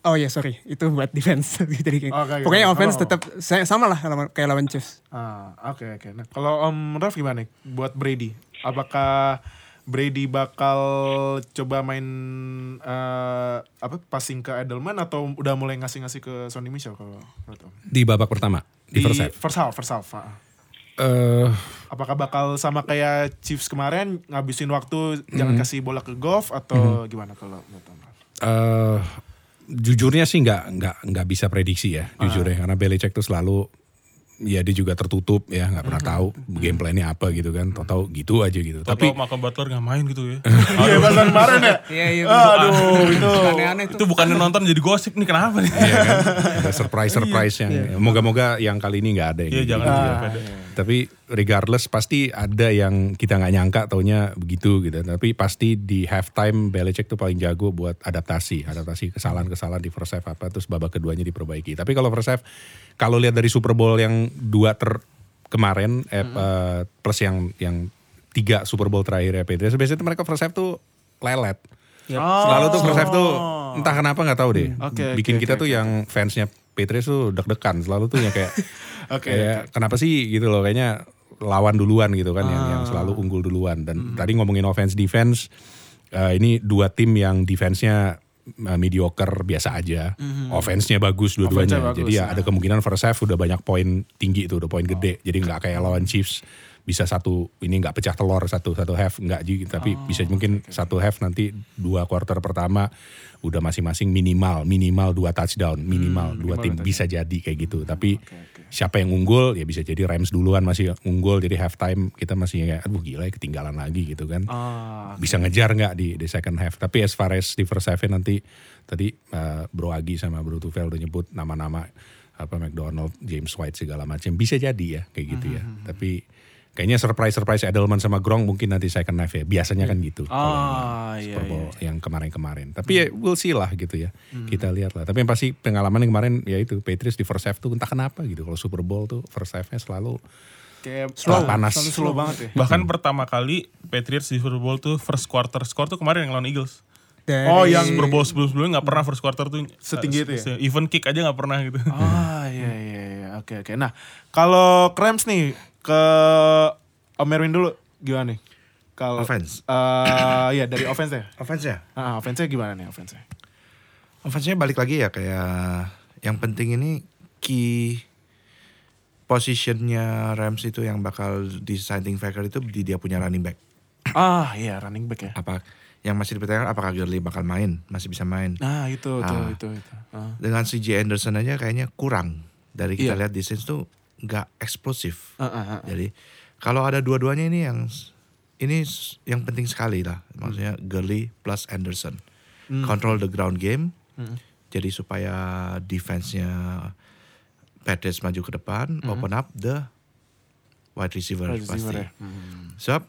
Oh ya sorry, itu buat defense. Jadi kayak- Oke, oke, pokoknya oke. offense Oh. tetap sa- sama lah kayak lawan Chiefs. Ah, oke oke. Nah, kalau Om Raf gimana nih buat Brady? Apakah Brady bakal coba main eh, apa passing ke Edelman atau udah mulai ngasih-ngasih ke Sonny Michel kalau? Di babak pertama, di, first half. First half, first half. Eh, Apakah bakal sama kayak Chiefs kemarin ngabisin waktu jangan Hmm. kasih bola ke golf atau gimana kalau eh, jujurnya sih nggak nggak nggak bisa prediksi ya Ah. jujurnya karena Belichick tuh selalu ya dia juga tertutup ya nggak pernah tahu game plan-nya apa gitu kan tahu gitu aja gitu Tapi tapi Malcolm Butler nggak main gitu ya. Iya, pas kemarin ya? Iya iya. Aduh, itu. Aneh-aneh itu bukannya nonton jadi gosip nih kenapa nih? Iya kan ada surprise surprise yang moga-moga yang kali ini nggak ada yang Iya gitu. jangan Ah, gitu, pede. Tapi regardless pasti ada yang kita nggak nyangka taunya begitu gitu. Tapi pasti di halftime Belichick tuh paling jago buat adaptasi. Adaptasi kesalahan-kesalahan di first half apa terus babak keduanya diperbaiki. Tapi kalau first half kalau lihat dari Super Bowl yang dua ter kemarin eh, eh, plus yang yang tiga Super Bowl terakhir ya Patriots biasanya mereka first half tuh lelet selalu tuh first half tuh entah kenapa nggak tahu deh. Oke, bikin oke, kita oke, tuh yang fansnya Patriots tuh deg-degan selalu tuh yang kayak Oke, kayak kenapa sih? gitu loh kayaknya lawan duluan gitu kan yang yang selalu unggul duluan. Dan tadi ngomongin offense defense eh, ini dua tim yang defense-nya eh, mediocre biasa aja. Offense-nya bagus dua-duanya. Bagus, jadi ya ada kemungkinan first half udah banyak poin tinggi tuh udah poin gede. Jadi nggak kayak lawan Chiefs bisa satu ini nggak pecah telur satu satu half nggak tapi bisa mungkin satu half nanti dua quarter pertama udah masing-masing minimal minimal dua touchdown minimal dua tim bisa jadi kayak gitu. Tapi siapa yang unggul ya bisa jadi Rams duluan masih unggul jadi halftime kita masih kayak aduh gila ya ketinggalan lagi gitu kan. Ah, bisa ngejar nggak di di second half? Tapi as far as di first half nanti tadi uh, Bro Agi sama Bro Tufel udah nyebut nama-nama apa McDonald James White segala macam bisa jadi ya kayak gitu ya. Tapi kayaknya surprise surprise Edelman sama Gronk mungkin nanti second half ya biasanya kan gitu kalau Ah, iya, Super Bowl yang kemarin-kemarin tapi ya we'll see lah gitu ya kita lihat lah tapi yang pasti pengalaman yang kemarin ya itu Patriots di first half tuh entah kenapa gitu kalau Super Bowl tuh first halfnya selalu kayak Slow, panas. selalu slow banget ya. Bahkan pertama kali Patriots di Super Bowl tuh first quarter score tuh kemarin yang lawan Eagles. Dari- Oh, yang Super Bowl sebelum-sebelumnya nggak pernah first quarter tuh Setinggi itu ya? Even kick aja nggak pernah gitu. Ah iya iya iya oke oke. Nah kalau Rams nih ke Om Erwin dulu gimana nih? Kalau Offense. Eh ya dari offense ya. Offense ya? Ah, offense gimana nih offense Offense-nya balik lagi ya kayak yang penting ini key positionnya Rams itu yang bakal deciding factor itu di dia punya running back. Ah iya running back ya. Apa yang masih dipertanyakan apakah Gurley bakal main, masih bisa main. Nah itu itu Ah. itu itu. Ah. Dengan CJ Anderson aja kayaknya kurang. Dari kita Iya. lihat di Saints tuh nggak eksplosif. Ah, ah, ah. Jadi kalau ada dua-duanya ini yang ini yang penting sekali lah. Maksudnya Gurley plus Anderson. Control the ground game. Jadi supaya defense-nya Patriots maju ke depan, open up the wide receiver, Wide receiver pasti. ya. Hmm. Sebab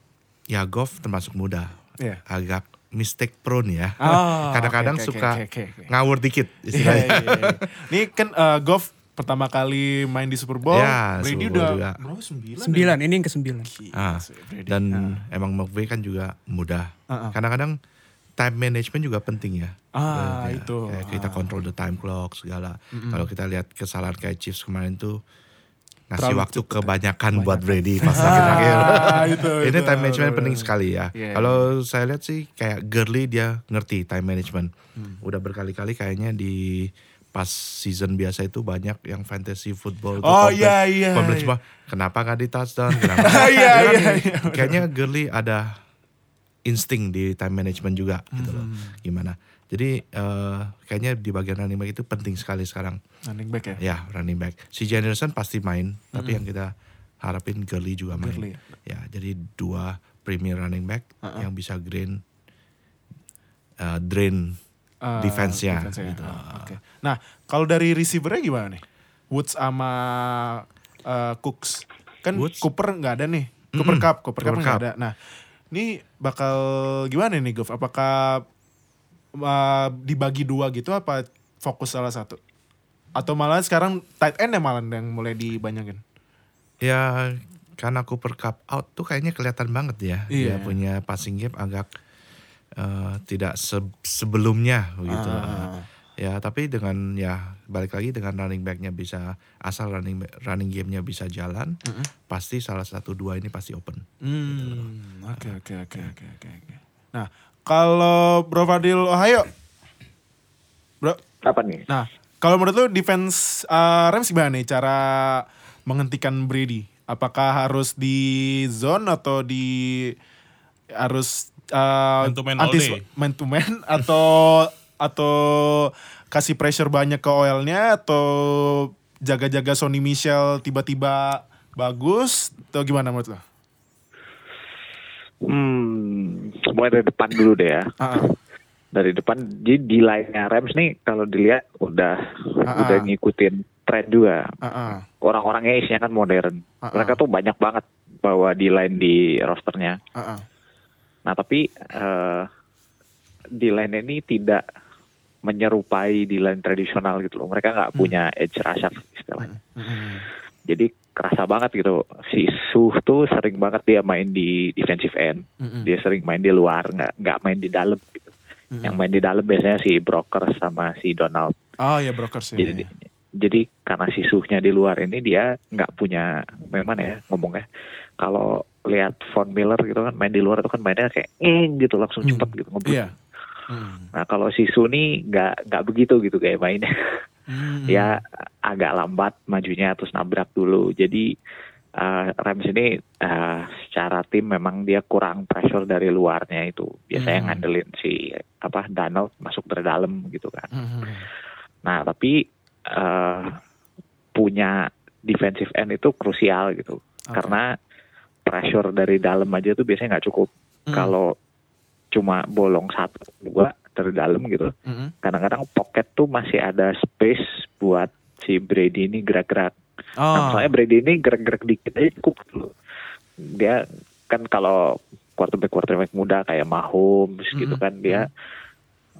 ya Goff termasuk muda. Iya. Agak mistake prone ya. Oh, Kadang-kadang oke, oke, suka oke, oke, oke. ngawur dikit istilahnya. iya, iya. Ini kan uh, Goff pertama kali main di Super Bowl, Ya, Brady Super Bowl udah juga. berapa sembilan? Sembilan, ini yang ke sembilan. Ah, dan emang McVay kan juga mudah. Ah, ah. Kadang-kadang time management juga penting ya. Ah, Ya, itu. Kayak kita control the time clock segala. Kalau kita lihat kesalahan kayak Chiefs kemarin tuh ngasih Terlalu waktu kebanyakan buat Brady pas akhir-akhir. Ah, itu, Ini itu. time management penting sekali ya. Iya, Kalau saya lihat sih kayak Gurley dia ngerti time management. Hmm. Udah berkali-kali kayaknya di pas season biasa itu banyak yang fantasy football Oh, iya, iya, komplain iya. semua kenapa nggak di touchdown kenapa Iya, iya, iya. kayaknya Gurley ada insting di time management juga gitu loh. Hmm. gimana? Jadi eh, kayaknya di bagian running back itu penting sekali sekarang. Running back ya. ya running back. Si Anderson pasti main tapi yang kita harapin Gurley juga main. Gurley, ya jadi dua premier running back yang bisa drain eh, drain Ah, defense-nya defense-nya. gitu. Ah, Oke. Nah, kalau dari receiver-nya gimana nih? Woods sama uh, Cooks. Kan Woods. Cooper nggak ada nih. Cooper Cup, Cooper Cup Cooper nggak Cup. ada. Nah, ini bakal gimana nih, Goff? Apakah uh, dibagi dua gitu apa fokus salah satu? Atau malah sekarang tight end ya malah yang mulai dibanyakin? Ya karena Cooper Cup out tuh kayaknya kelihatan banget ya. Iya. Dia punya passing game agak eh, tidak se- sebelumnya begitu. Ah. Ya tapi dengan ya balik lagi dengan running backnya bisa asal running running gamenya bisa jalan, pasti salah satu dua ini pasti open. Hmm, oke oke oke oke oke. oke. Nah, kalau Bro Fadil Ohio, Bro, Apa nih? Nah, kalau menurut lu defense uh, Rams gimana nih cara menghentikan Brady? Apakah harus di zone atau di harus uh, Man to man all antis- day. man to man atau atau kasih pressure banyak ke oilnya atau jaga-jaga Sony Michel tiba-tiba bagus atau gimana menurut lo? Hmm, mulai dari depan dulu deh ya. Ah, ah. Dari depan, jadi di line-nya Rams nih kalau dilihat udah Ah, udah ah. ngikutin tren juga. Ah, ah. Orang-orangnya isinya kan modern. Ah, ah. Mereka tuh banyak banget bawa di line di rosternya. Ah. Nah tapi eh, di line ini tidak menyerupai di line tradisional gitu loh. Mereka nggak punya edge rusher istilahnya. Hmm. Jadi kerasa banget gitu. Si Suh tuh sering banget dia main di defensive end. Dia sering main di luar, nggak nggak main di dalam gitu. Yang main di dalam biasanya si Broker sama si Donald. Oh ya brokers ya. Jadi jadi karena si Suhnya di luar ini dia nggak punya memang ya ngomongnya. Kalau lihat Von Miller gitu kan main di luar itu kan mainnya kayak eng gitu langsung cepet gitu ngebut. Iya. Hmm. Nah kalau si Su nih nggak nggak begitu gitu kayak mainnya. Hmm. ya agak lambat majunya terus nabrak dulu. Jadi eh, Rams ini eh, secara tim memang dia kurang pressure dari luarnya itu. Biasanya Hmm. ngandelin si apa Donald masuk dari dalam gitu kan. Hmm. Nah tapi eh, punya defensive end itu krusial gitu. Karena pressure dari dalam aja tuh biasanya nggak cukup. Hmm. Kalau cuma bolong satu dua dari dalam gitu Hmm. kadang-kadang pocket tuh masih ada space buat si Brady ini gerak-gerak. Oh. Nah, soalnya Brady ini gerak-gerak dikit aja cukup dulu. Dia kan kalau quarterback quarterback muda kayak Mahomes gitu Mhm. kan dia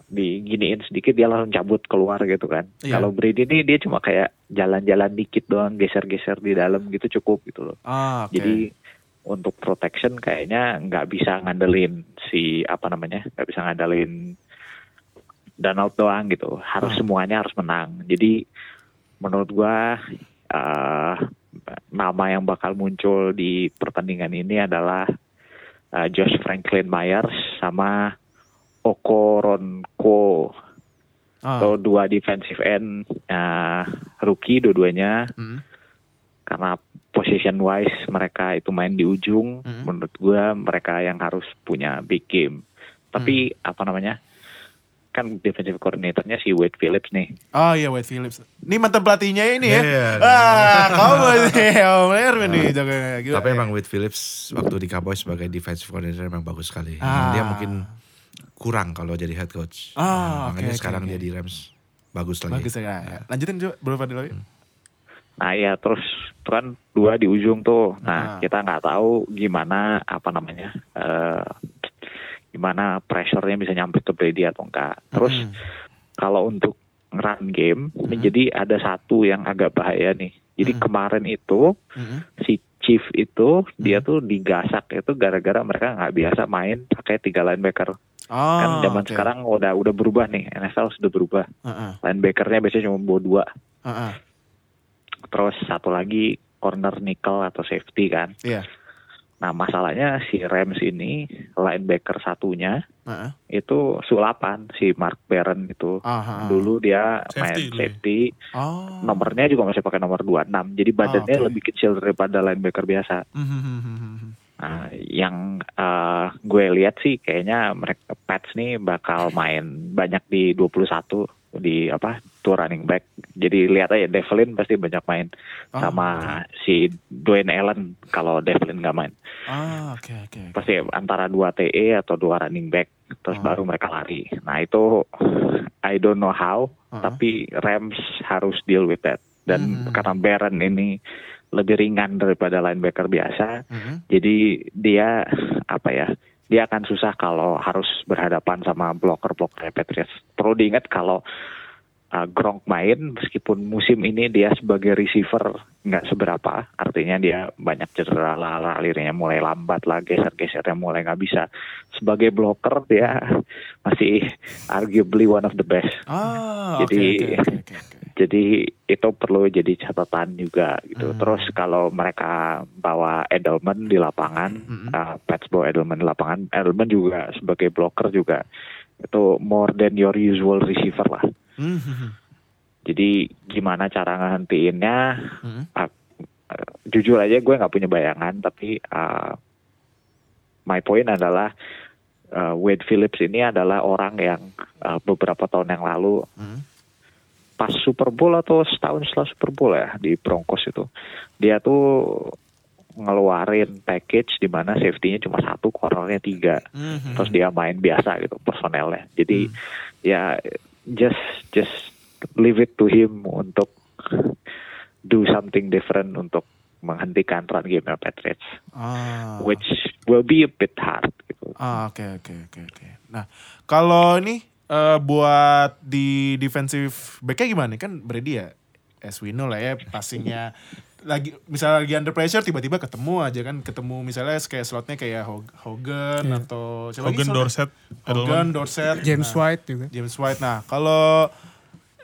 diginiin sedikit dia langsung cabut keluar gitu kan. Iya. Kalau Brady ini dia cuma kayak jalan-jalan dikit doang geser-geser di dalam gitu cukup gitu loh. Ah, oke. Jadi untuk protection kayaknya nggak bisa ngandelin si apa namanya nggak bisa ngandelin Donald doang gitu. Harus Hmm. semuanya harus menang. Jadi menurut gua eh, nama yang bakal muncul di pertandingan ini adalah eh, Josh Franklin Myers sama Okoronko Ah. atau dua defensive end eh, rookie dua-duanya Hmm. karena position wise mereka itu main di ujung Mhm. menurut gua mereka yang harus punya big game tapi apa namanya kan defensive coordinatornya si Wade Phillips nih. Oh iya Wade Phillips. Ini mantan pelatihnya ini ya. Iya. Ah, kamu sih Om Erwin nih jaga gitu. Tapi emang Wade Phillips waktu di Cowboys sebagai defensive coordinator emang bagus sekali. Ah. Dia mungkin kurang kalau jadi head coach. Ah, Makanya oke, oke, sekarang oke. dia di Rams bagus lagi. bagus ya. ya. Lanjutin coba Bro Fadil lagi. Nah ya terus itu kan dua di ujung tuh. Nah Ah. kita nggak tahu gimana apa namanya eh gimana pressure-nya bisa nyampe ke Brady atau enggak. Terus Hmm. kalau untuk run game, ini jadi ada satu yang agak bahaya nih. Jadi kemarin itu Mhm. si Chief itu dia tuh digasak itu gara-gara mereka nggak biasa main pakai tiga linebacker. Oh, kan zaman oke. sekarang udah udah berubah nih, NFL sudah berubah. Heeh, Linebackernya biasanya cuma bawa dua. heeh. Terus satu lagi corner nickel atau safety kan. Iya. Nah masalahnya si Rams ini linebacker satunya Heeh. itu sulapan si Mark Barron itu. Aha. Dulu dia Safety main ya? safety, Oh. nomornya juga masih pakai nomor 26. Jadi badannya oke. lebih kecil daripada linebacker biasa. Mhm. Nah, yang eh, gue lihat sih kayaknya mereka Pats nih bakal main banyak di 21 di apa tuh running back. Jadi lihat aja Devlin pasti banyak main Oh, sama si Dwayne Allen kalau Devlin nggak main. Ah, oke oke. oke. Pasti antara dua TE atau dua running back terus Oh. baru mereka lari. Nah, itu I don't know how, Uh-huh. tapi Rams harus deal with that. Dan Hmm. karena Barron ini lebih ringan daripada linebacker biasa, Mhm. jadi dia apa ya? Dia akan susah kalau harus berhadapan sama blocker-blocker Patriots. Perlu diingat kalau uh, Gronk main, meskipun musim ini dia sebagai receiver nggak seberapa, artinya dia banyak cedera lah, larinya mulai lambat lah, geser-gesernya mulai nggak bisa. Sebagai blocker dia masih arguably one of the best. Oke Jadi- oke oke, oke, oke. Jadi itu perlu jadi catatan juga gitu. Hmm. Terus kalau mereka bawa Edelman di lapangan, Mhm. uh, Pats bawa Edelman di lapangan, Edelman juga sebagai blocker juga itu more than your usual receiver lah. Mhm. Jadi gimana cara ngehentiinnya? Mhm. uh, uh, jujur aja gue nggak punya bayangan, tapi uh, my point adalah uh, Wade Phillips ini adalah orang yang uh, beberapa tahun yang lalu Mhm. Pas Super Bowl atau setahun setelah Super Bowl ya di Broncos itu dia tuh ngeluarin package di mana safety-nya cuma satu, cornernya tiga, Mhm. terus dia main biasa gitu personelnya. Jadi ya just just leave it to him untuk do something different untuk menghentikan run game Patriots, Ah. which will be a bit hard gitu. Ah, oke oke oke oke. Nah, kalau ini eh, buat di defensive back-nya gimana? Kan Brady ya as we know lah ya passingnya lagi misalnya lagi under pressure tiba-tiba ketemu aja kan ketemu misalnya kayak slotnya kayak Hog- Hogan atau siapa lagi Hogan? Dorset, Hogan. Dorset James nah, White juga. James White nah kalau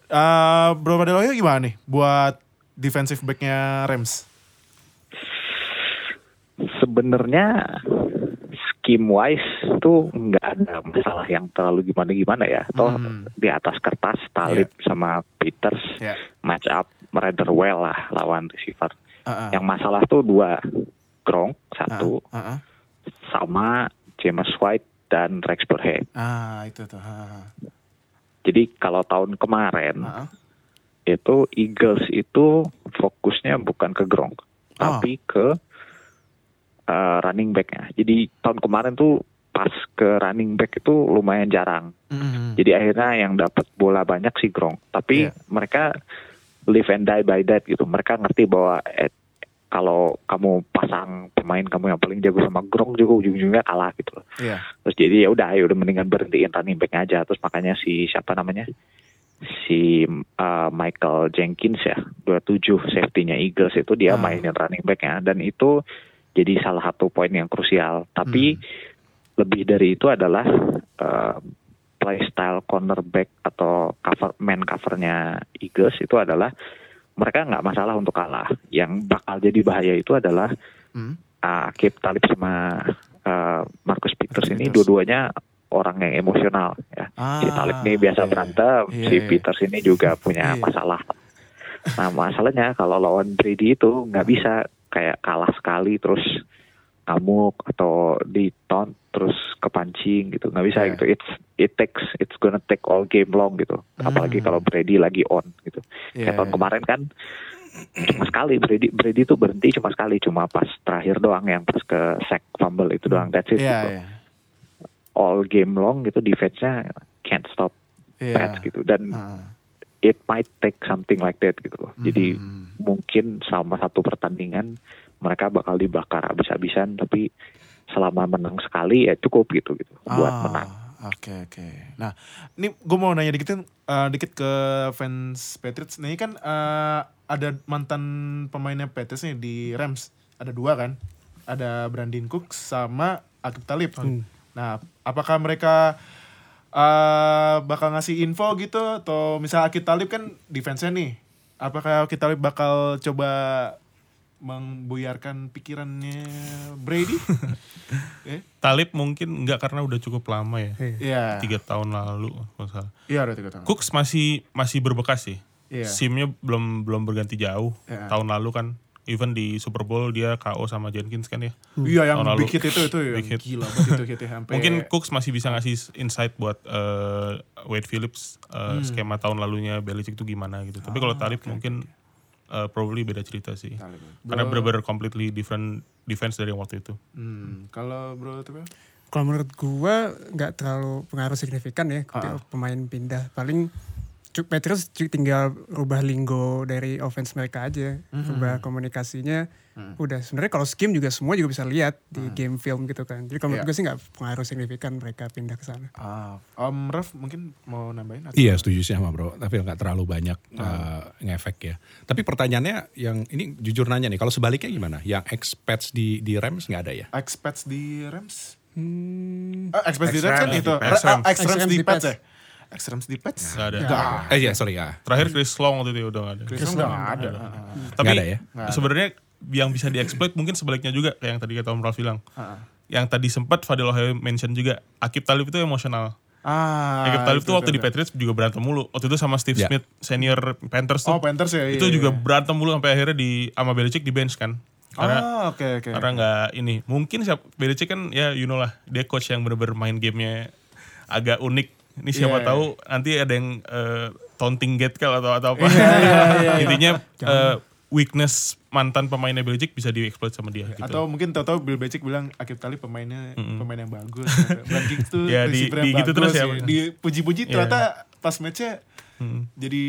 eh Bro Padeloyo gimana nih buat defensive back-nya Rams sebenarnya scheme wise tuh nggak ada masalah yang terlalu gimana gimana ya. Toh Hmm. di atas kertas Talib sama Peters ya match up rather well lah lawan receiver. Ah, ah. Yang masalah tuh dua Gronk satu Ah, ah. sama James White dan Rex Burhead. Ah, itu tuh ah, ah. Jadi kalau tahun kemarin Ah, ah. itu Eagles itu fokusnya bukan ke Gronk Oh. tapi ke uh, running backnya. Jadi tahun kemarin tuh pas ke running back itu lumayan jarang. Mhm. Jadi akhirnya yang dapat bola banyak si Gronk. Tapi Iya. mereka live and die by that gitu. Mereka ngerti bahwa eh, kalau kamu pasang pemain kamu yang paling jago sama Gronk juga ujung-ujungnya kalah gitu. loh. Iya. Terus jadi ya udah, ya udah mendingan berhentiin running back aja. Terus makanya si siapa namanya? Si uh, Michael Jenkins ya, 27 safety-nya Eagles itu dia Ah. mainin running back-nya dan itu jadi salah satu poin yang krusial. Tapi lebih dari itu adalah uh, play style cornerback atau cover man covernya Eagles itu adalah mereka nggak masalah untuk kalah. Yang bakal jadi bahaya itu adalah Hmm. uh, Kip Talib sama uh, Marcus Peters ini dua-duanya orang yang emosional ya. si Ah, Talib ini biasa iya. berantem, Iya, si iya. Peters ini juga punya Iya. masalah. Nah masalahnya kalau lawan Brady itu nggak bisa kayak kalah sekali terus ngamuk atau di taunt terus kepancing gitu nggak bisa Yeah. gitu it's it takes it's gonna take all game long gitu apalagi kalau Brady lagi on gitu Yeah, kayak tahun yeah. kemarin kan cuma sekali Brady Brady tuh berhenti cuma sekali cuma pas terakhir doang yang pas ke sack fumble itu doang that's it Iya, gitu. iya. all game long gitu defense-nya can't stop Iya. Pats gitu dan. It might take something like that gitu loh. Jadi Hmm. mungkin sama satu pertandingan mereka bakal dibakar habis-habisan tapi selama menang sekali ya cukup gitu gitu buat Ah, menang. Oke oke. Nah, ini gue mau nanya dikit eh, dikit ke fans Patriots. Nah, ini kan eh, ada mantan pemainnya Patriots nih di Rams. Ada dua kan? Ada Brandon Cooks sama Akib Talib. Nah, apakah mereka eh, bakal ngasih info gitu atau misal Akib Talib kan defense-nya nih. Apakah Akib Talib bakal coba membuyarkan pikirannya Brady? Eh? Talib mungkin enggak karena udah cukup lama ya. Iya. Tiga tahun lalu kalau nggak salah. Iya, udah tiga tahun. Cooks masih masih berbekas sih. Iya. Simnya belum belum berganti jauh. Iya. Tahun lalu kan even di Super Bowl dia KO sama Jenkins kan ya. Iya yang Tahun lalu. big hit itu itu yang Big hit. gila banget itu hitnya sampai Mungkin Cooks masih bisa ngasih insight buat eh, Wade Phillips eh, skema tahun lalunya Belichick itu gimana gitu. Tapi kalau Talib mungkin eh, probably beda cerita sih. Talib ya. Karena bener-bener completely different defense dari yang waktu itu. Hmm, kalau bro tuh Kalau menurut gua nggak terlalu pengaruh signifikan ya ketika pemain pindah. Paling Patriots tinggal rubah linggo dari offense mereka aja, rubah komunikasinya. Udah sebenarnya kalau scheme juga semua juga bisa lihat di game film gitu kan. Jadi kalau menurut Iya. gue sih nggak pengaruh signifikan mereka pindah ke sana. ah, Om Raf mungkin mau nambahin atau? Iya setuju sih sama bro, tapi nggak terlalu banyak eh, ngefek ya. Tapi pertanyaannya yang ini jujur nanya nih, kalau sebaliknya gimana? Yang expats di di Rams nggak ada ya? Expats di Rams? Hmm, Ah, expats di Rams kan itu. di Pats. Ex-Rams Ex-Rams di Pats. ya? Ex-Rams di Pats? Nggak ada. Nggak Eh ya sorry ya. Terakhir Chris Long waktu itu udah gak ada. Chris Long nggak ada. Ah, Tapi ada ya? sebenarnya yang bisa dieksploit mungkin sebaliknya juga kayak yang tadi kata Om Ralph bilang. ah. Yang tadi sempat Fadil Ohio mention juga Akib Talib itu emosional. Ah, Akib Talib itu, tuh waktu itu, di. Patriots juga berantem mulu. Waktu itu sama Steve Ya. Smith senior Panthers tuh. Oh Panthers ya? Iya, itu juga iya. berantem mulu sampai akhirnya di sama Belichick di bench kan. Karena Ah, oke oke. karena nggak ini mungkin siap Belichick kan ya you know lah dia coach yang bener-bener main gamenya agak unik ini siapa Iya, tahu nanti ada yang eh, taunting get call atau atau apa Iya, intinya eh, weakness mantan pemainnya Belichick bisa dieksploit sama dia gitu. Atau mungkin tahu-tahu Bill Belichick bilang Akib Talib pemainnya pemain yang bagus. Cooks tuh Ya, di- di gitu bagus, terus ya. Dipuji-puji Iya. ternyata pas matchnya Mm. jadi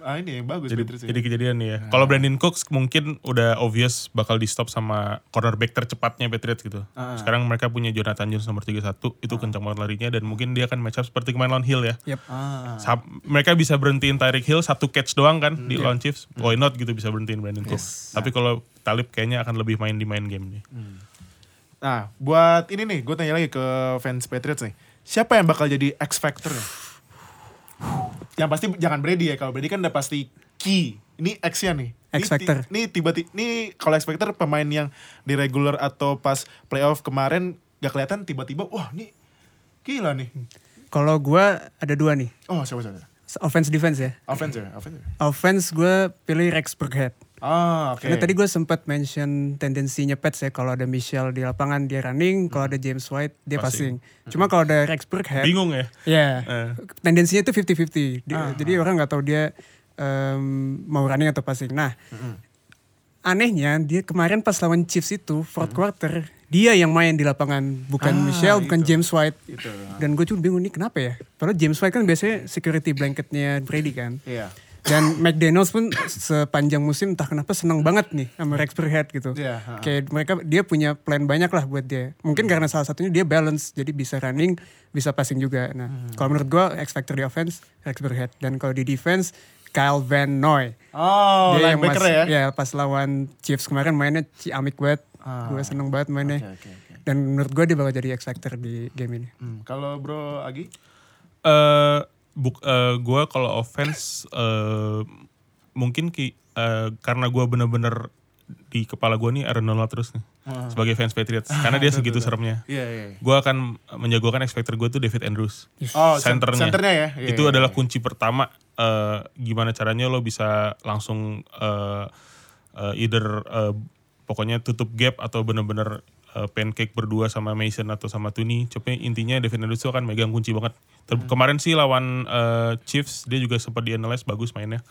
ah ini yang bagus jadi, Patriots ya. jadi kejadian ya. Kalau Brandon Cooks mungkin udah obvious bakal di stop sama cornerback tercepatnya Patriots gitu. Ah. Sekarang mereka punya Jonathan Jones nomor 31, itu kencang banget larinya dan mungkin dia akan match up seperti kemarin lawan Hill ya. Yep. Ah. Sa- mereka bisa berhentiin Tyreek Hill satu catch doang kan Hmm, di iya. lawan Chiefs. Why not gitu bisa berhentiin Brandon Cooks. Tapi kalau Talib kayaknya akan lebih main di main game nih. Nah, buat ini nih, gue tanya lagi ke fans Patriots nih. Siapa yang bakal jadi X Factor Yang pasti jangan Brady ya. Kalau Brady kan udah pasti key. Ini X-nya nih. X factor. Ini tiba-tiba, ini kalau X Factor pemain yang di regular atau pas playoff kemarin gak kelihatan tiba-tiba, wah ini gila nih. Kalau gua ada dua nih, Oh siapa siapa? Offense defense ya. Offense ya, offense ya. Offense gue pilih Rex Burkhead. Ah oke. Karena tadi gue sempat mention tendensinya Pets ya kalau ada Michelle di lapangan dia running, kalau ada James White dia passing. Cuma kalau ada Rex Burkhead, Bingung ya? ya Eh. tendensinya itu 50-50. Dia- Jadi orang nggak tahu dia em, mau running atau passing. Nah, anehnya dia kemarin pas lawan Chiefs itu fourth quarter dia yang main di lapangan bukan Ah, Michelle bukan itu. James White. Itu. Dan gue cuma bingung nih kenapa ya? Padahal James White kan biasanya security blanketnya Brady kan. Iya. Dan McDaniels pun sepanjang musim entah kenapa senang banget nih sama Rex Burkhead gitu. Iya, ha. Kayak mereka dia punya plan banyak lah buat dia. Mungkin karena salah satunya dia balance jadi bisa running, bisa passing juga. Nah, kalau menurut gua X factor di offense Rex Burkhead dan kalau di defense Kyle Van Noy. Oh, dia yang mas- ya? ya pas lawan Chiefs kemarin mainnya ciamik banget. Ah. Gue seneng banget mainnya. Oke, oke, oke. Dan menurut gua dia bakal jadi X factor di game ini. Hmm, Kalau Bro Agi? eh buk eh, gua kalau offense eh mungkin ki eh, karena gua bener-bener di kepala gua nih Aaron Donald terus nih Ah. sebagai fans Patriots karena dia segitu seremnya. Iya, iya. iya. Gua akan menjagokan X factor gua tuh David Andrews. Oh, Centernya. centernya ya? Iya, itu iya, adalah iya. kunci pertama eh, gimana caranya lo bisa langsung eh, eh, either eh, pokoknya tutup gap atau bener-bener eh, pancake berdua sama Mason atau sama Tuni. Tapi intinya Devin Andrews itu akan megang kunci banget. Ter- Kemarin sih lawan eh, Chiefs dia juga sempat dianalyze bagus mainnya.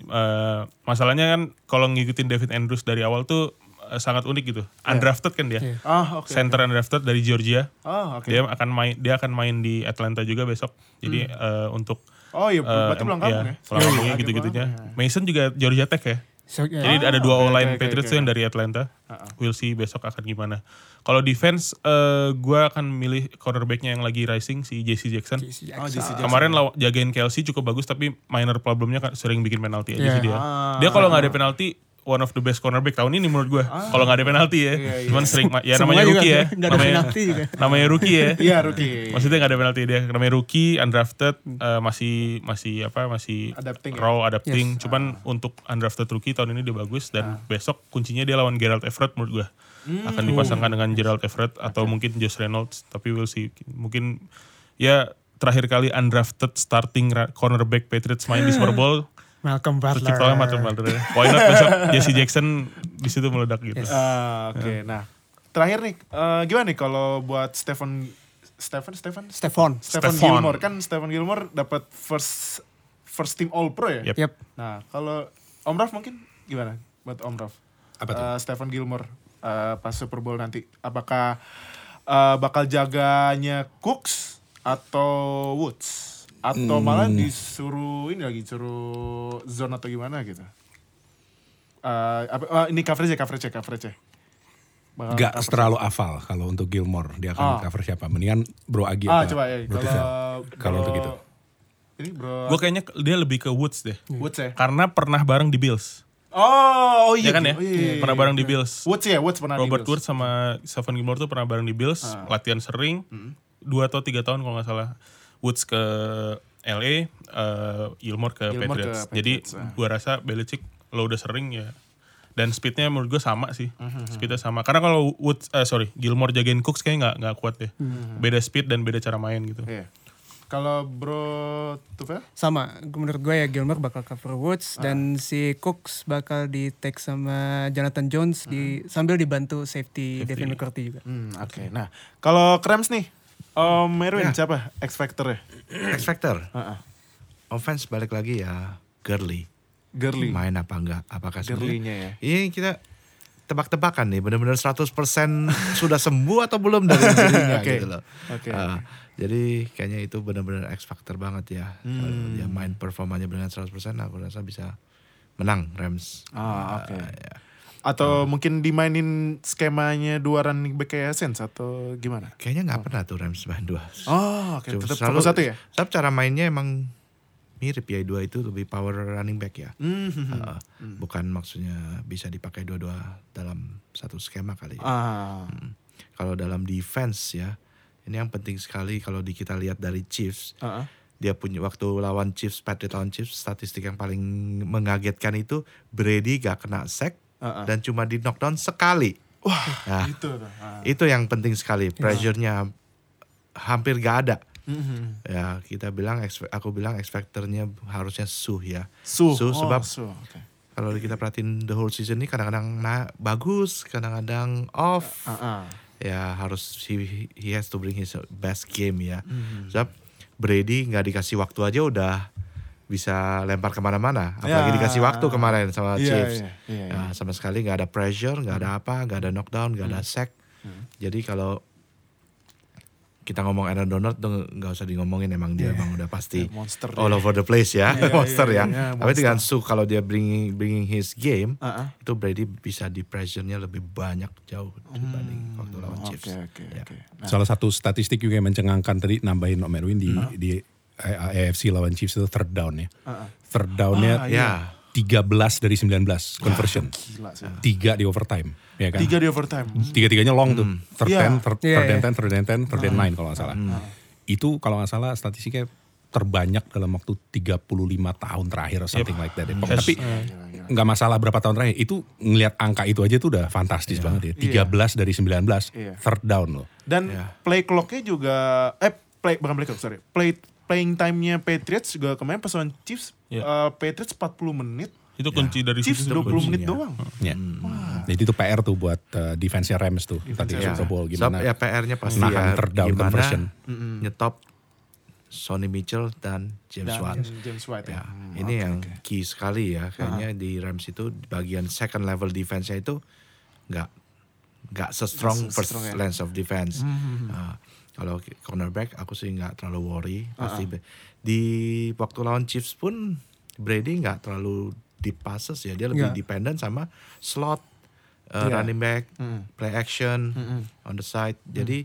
Eh, masalahnya kan kalau ngikutin David Andrews dari awal tuh sangat unik gitu. Undrafted kan dia. Ah, oke. Center undrafted dari Georgia. Oh, oke. Dia akan main dia akan main di Atlanta juga besok. Jadi eh, untuk Oh iya, eh, berarti em- pulang kampung iya, ya. pulang kampungnya gitu-gitunya. Mason juga Georgia Tech ya. So, ya. Jadi ada dua oke, online oke, oke, Patriots tuh yang dari Atlanta. We'll see besok akan gimana. Kalau defense, eh gue akan milih cornerbacknya yang lagi rising si JC Jackson. JC Oh, Jackson. JC Jackson. Kemarin law- jagain Kelsey cukup bagus tapi minor problemnya kan sering bikin penalti aja Iya. sih dia. Ah. Dia kalau nggak ada penalti one of the best cornerback tahun ini menurut gue. Kalau nggak ada penalti ya. Iya, iya. Cuman sering ya namanya juga rookie ya. nggak ada namanya, penalti juga. namanya rookie ya. Iya, rookie. Maksudnya nggak ada penalti dia. Namanya rookie, undrafted, eh, masih masih apa masih Adapting ya? raw, adapting. Yes. Cuman untuk undrafted rookie tahun ini dia bagus dan besok kuncinya dia lawan Gerald Everett menurut gue. Akan dipasangkan dengan Gerald Everett atau mungkin Josh Reynolds. Tapi we'll see. Mungkin ya terakhir kali undrafted starting cornerback Patriots main di Super Bowl. Malcolm Butler. Terciptalah Martin Butler. Why not besok Jesse Jackson di situ meledak gitu. Ah, Oke, nah terakhir nih, eh, gimana nih kalau buat Stephen, Stephen, Stephen, Stephon. Stephen Stephon. Gilmore kan Stephen Gilmore dapat first first team All Pro ya. Yep. Yep. Nah kalau Om Raf mungkin gimana buat Om Raf? Apa tuh? Eh, Stephen Gilmore eh, pas Super Bowl nanti, apakah eh, bakal jaganya Cooks atau Woods? Atau malah disuruh ini lagi, suruh zone atau gimana gitu? Eh, apa, eh, ini coverage ya, coverage ya, coverage ya. Bakal Gak coverage. terlalu afal kalau untuk Gilmore dia akan Ah. cover siapa. Mendingan Bro Agi Ah, apa coba ya. Bro Kalau. Kalau untuk itu. Ini bro. Gue kayaknya dia lebih ke Woods deh. Woods ya. Karena pernah bareng di Bills. Oh, oh iya. Ya kan ya? Oh, iya, iya, Pernah iya. bareng di Bills. Woods ya, Woods pernah di Robert Bills. Woods sama Stephen Gilmore tuh pernah bareng di Bills, Ah. latihan sering, dua atau tiga tahun kalau nggak salah. Woods ke LA, eh, Gilmore ke Gilmore ke Patriots. Jadi Patriots, ah. gua rasa Belichick lo udah sering ya. Dan speednya menurut gue sama sih, Mhm, speednya sama. Karena kalau Woods, eh, sorry, Gilmore jagain Cooks kayaknya nggak nggak kuat deh. Mhm. Beda speed dan beda cara main gitu. Iya. Kalau bro Tufel? Sama, menurut gue ya Gilmore bakal cover Woods dan si Cooks bakal di take sama Jonathan Jones di sambil dibantu safety, Devin McCourty juga. Hmm, oke. Nah, kalau Krams nih, Om Merwin siapa X Factor ya? X Factor. Heeh. Offense balik lagi ya Gurley. Girly. Main apa enggak? Apakah Gurley-nya ya. Ini kita tebak-tebakan nih benar-benar 100% sudah sembuh atau belum dari injury-nya Oke. gitu loh. Oke. Ah, jadi kayaknya itu benar-benar X factor banget ya. Hmm. Kalau dia main performanya dengan 100% aku rasa bisa menang Rams. Ah, oke. ya. Atau mungkin dimainin skemanya dua running back kayak Saints atau gimana? Kayaknya nggak pernah tuh Rams main dua. Oh. Cuma Tetap selalu- fokus satu ya? Sebab cara mainnya emang mirip ya dua itu lebih power running back ya. Hmm. Ah, Bukan maksudnya bisa dipakai dua-dua dalam satu skema kali ya. Ah. Hmm. Kalau dalam defense ya, ini yang penting sekali kalau di kita lihat dari Chiefs, Ah, ah. dia punya waktu lawan Chiefs, Patriot lawan Chiefs, statistik yang paling mengagetkan itu Brady gak kena sack Ah, ah. dan cuma di knockdown sekali. Wah, Nah, itu. Ah. itu yang penting sekali. Pressure-nya hampir gak ada. Mhm. Ya kita bilang, aku bilang X factor-nya harusnya Suh ya. Suh. Suh, Oh, sebab Suh, oke. kalau kita perhatiin the whole season ini kadang-kadang nah, bagus, kadang-kadang off. Ah, ah. ya harus he, he has to bring his best game ya. Mhm. Sebab Brady nggak dikasih waktu aja udah bisa lempar ke mana-mana. Apalagi Ya. dikasih waktu kemarin sama Iya, Chiefs. iya, iya, Ya, sama sekali nggak ada pressure, nggak ada apa, nggak ada knockdown, nggak ada sack. Jadi kalau kita ngomong Aaron Donald tuh nggak usah di ngomongin emang dia emang udah pasti Ya, monster all over the place ya, Iya, monster iya, ya. iya, Tapi monster. dengan Su kalau dia bringing bringing his game, Ah, ah. itu Brady bisa di pressure-nya lebih banyak jauh dibanding waktu lawan Oke, Chiefs. oke, Ya. oke. Nah, Salah satu statistik juga yang mencengangkan tadi nambahin Om Erwin di di AFC lawan Chiefs itu third down ya. Third downnya Ah, iya. 13 dari 19 conversion. gila sih. Tiga di overtime, ya kan? Tiga di overtime. Tiga-tiganya long tuh. Third Iya. ten, third, Iya, third and iya. ten, third and ten, third and nine kalau nggak salah. Itu kalau nggak salah statistiknya terbanyak dalam waktu 35 tahun terakhir or something like that. ya. Yes. Tapi nggak masalah berapa tahun terakhir. Itu ngelihat angka itu aja tuh udah fantastis banget ya. 13 dari 19 Iya. third down loh. Dan play clocknya juga, eh play bukan play clock sorry, play playing time-nya Patriots juga kemarin pas lawan Chiefs, Iya. eh, Patriots 40 menit, Itu kunci dari Chiefs situ. 20 menit kuncinya. doang. Ya. Jadi itu PR tuh buat uh, defense-nya Rams tuh tadi Ya. Super Bowl So, gimana. ya PR-nya pasti nahan ya third down gimana conversion. nyetop Sonny Mitchell dan James Dan Watt. James White ya. Ya, ini yang key sekali ya. Kayaknya di Rams itu bagian second level defense-nya itu nggak nggak se-strong first se-strong ya. lines of defense. Nah, kalau cornerback aku sih nggak terlalu worry. Pasti be- di waktu lawan Chiefs pun Brady nggak terlalu deep passes ya. Dia lebih Nggak. dependent sama slot uh, Iya. running back, play action on the side. Jadi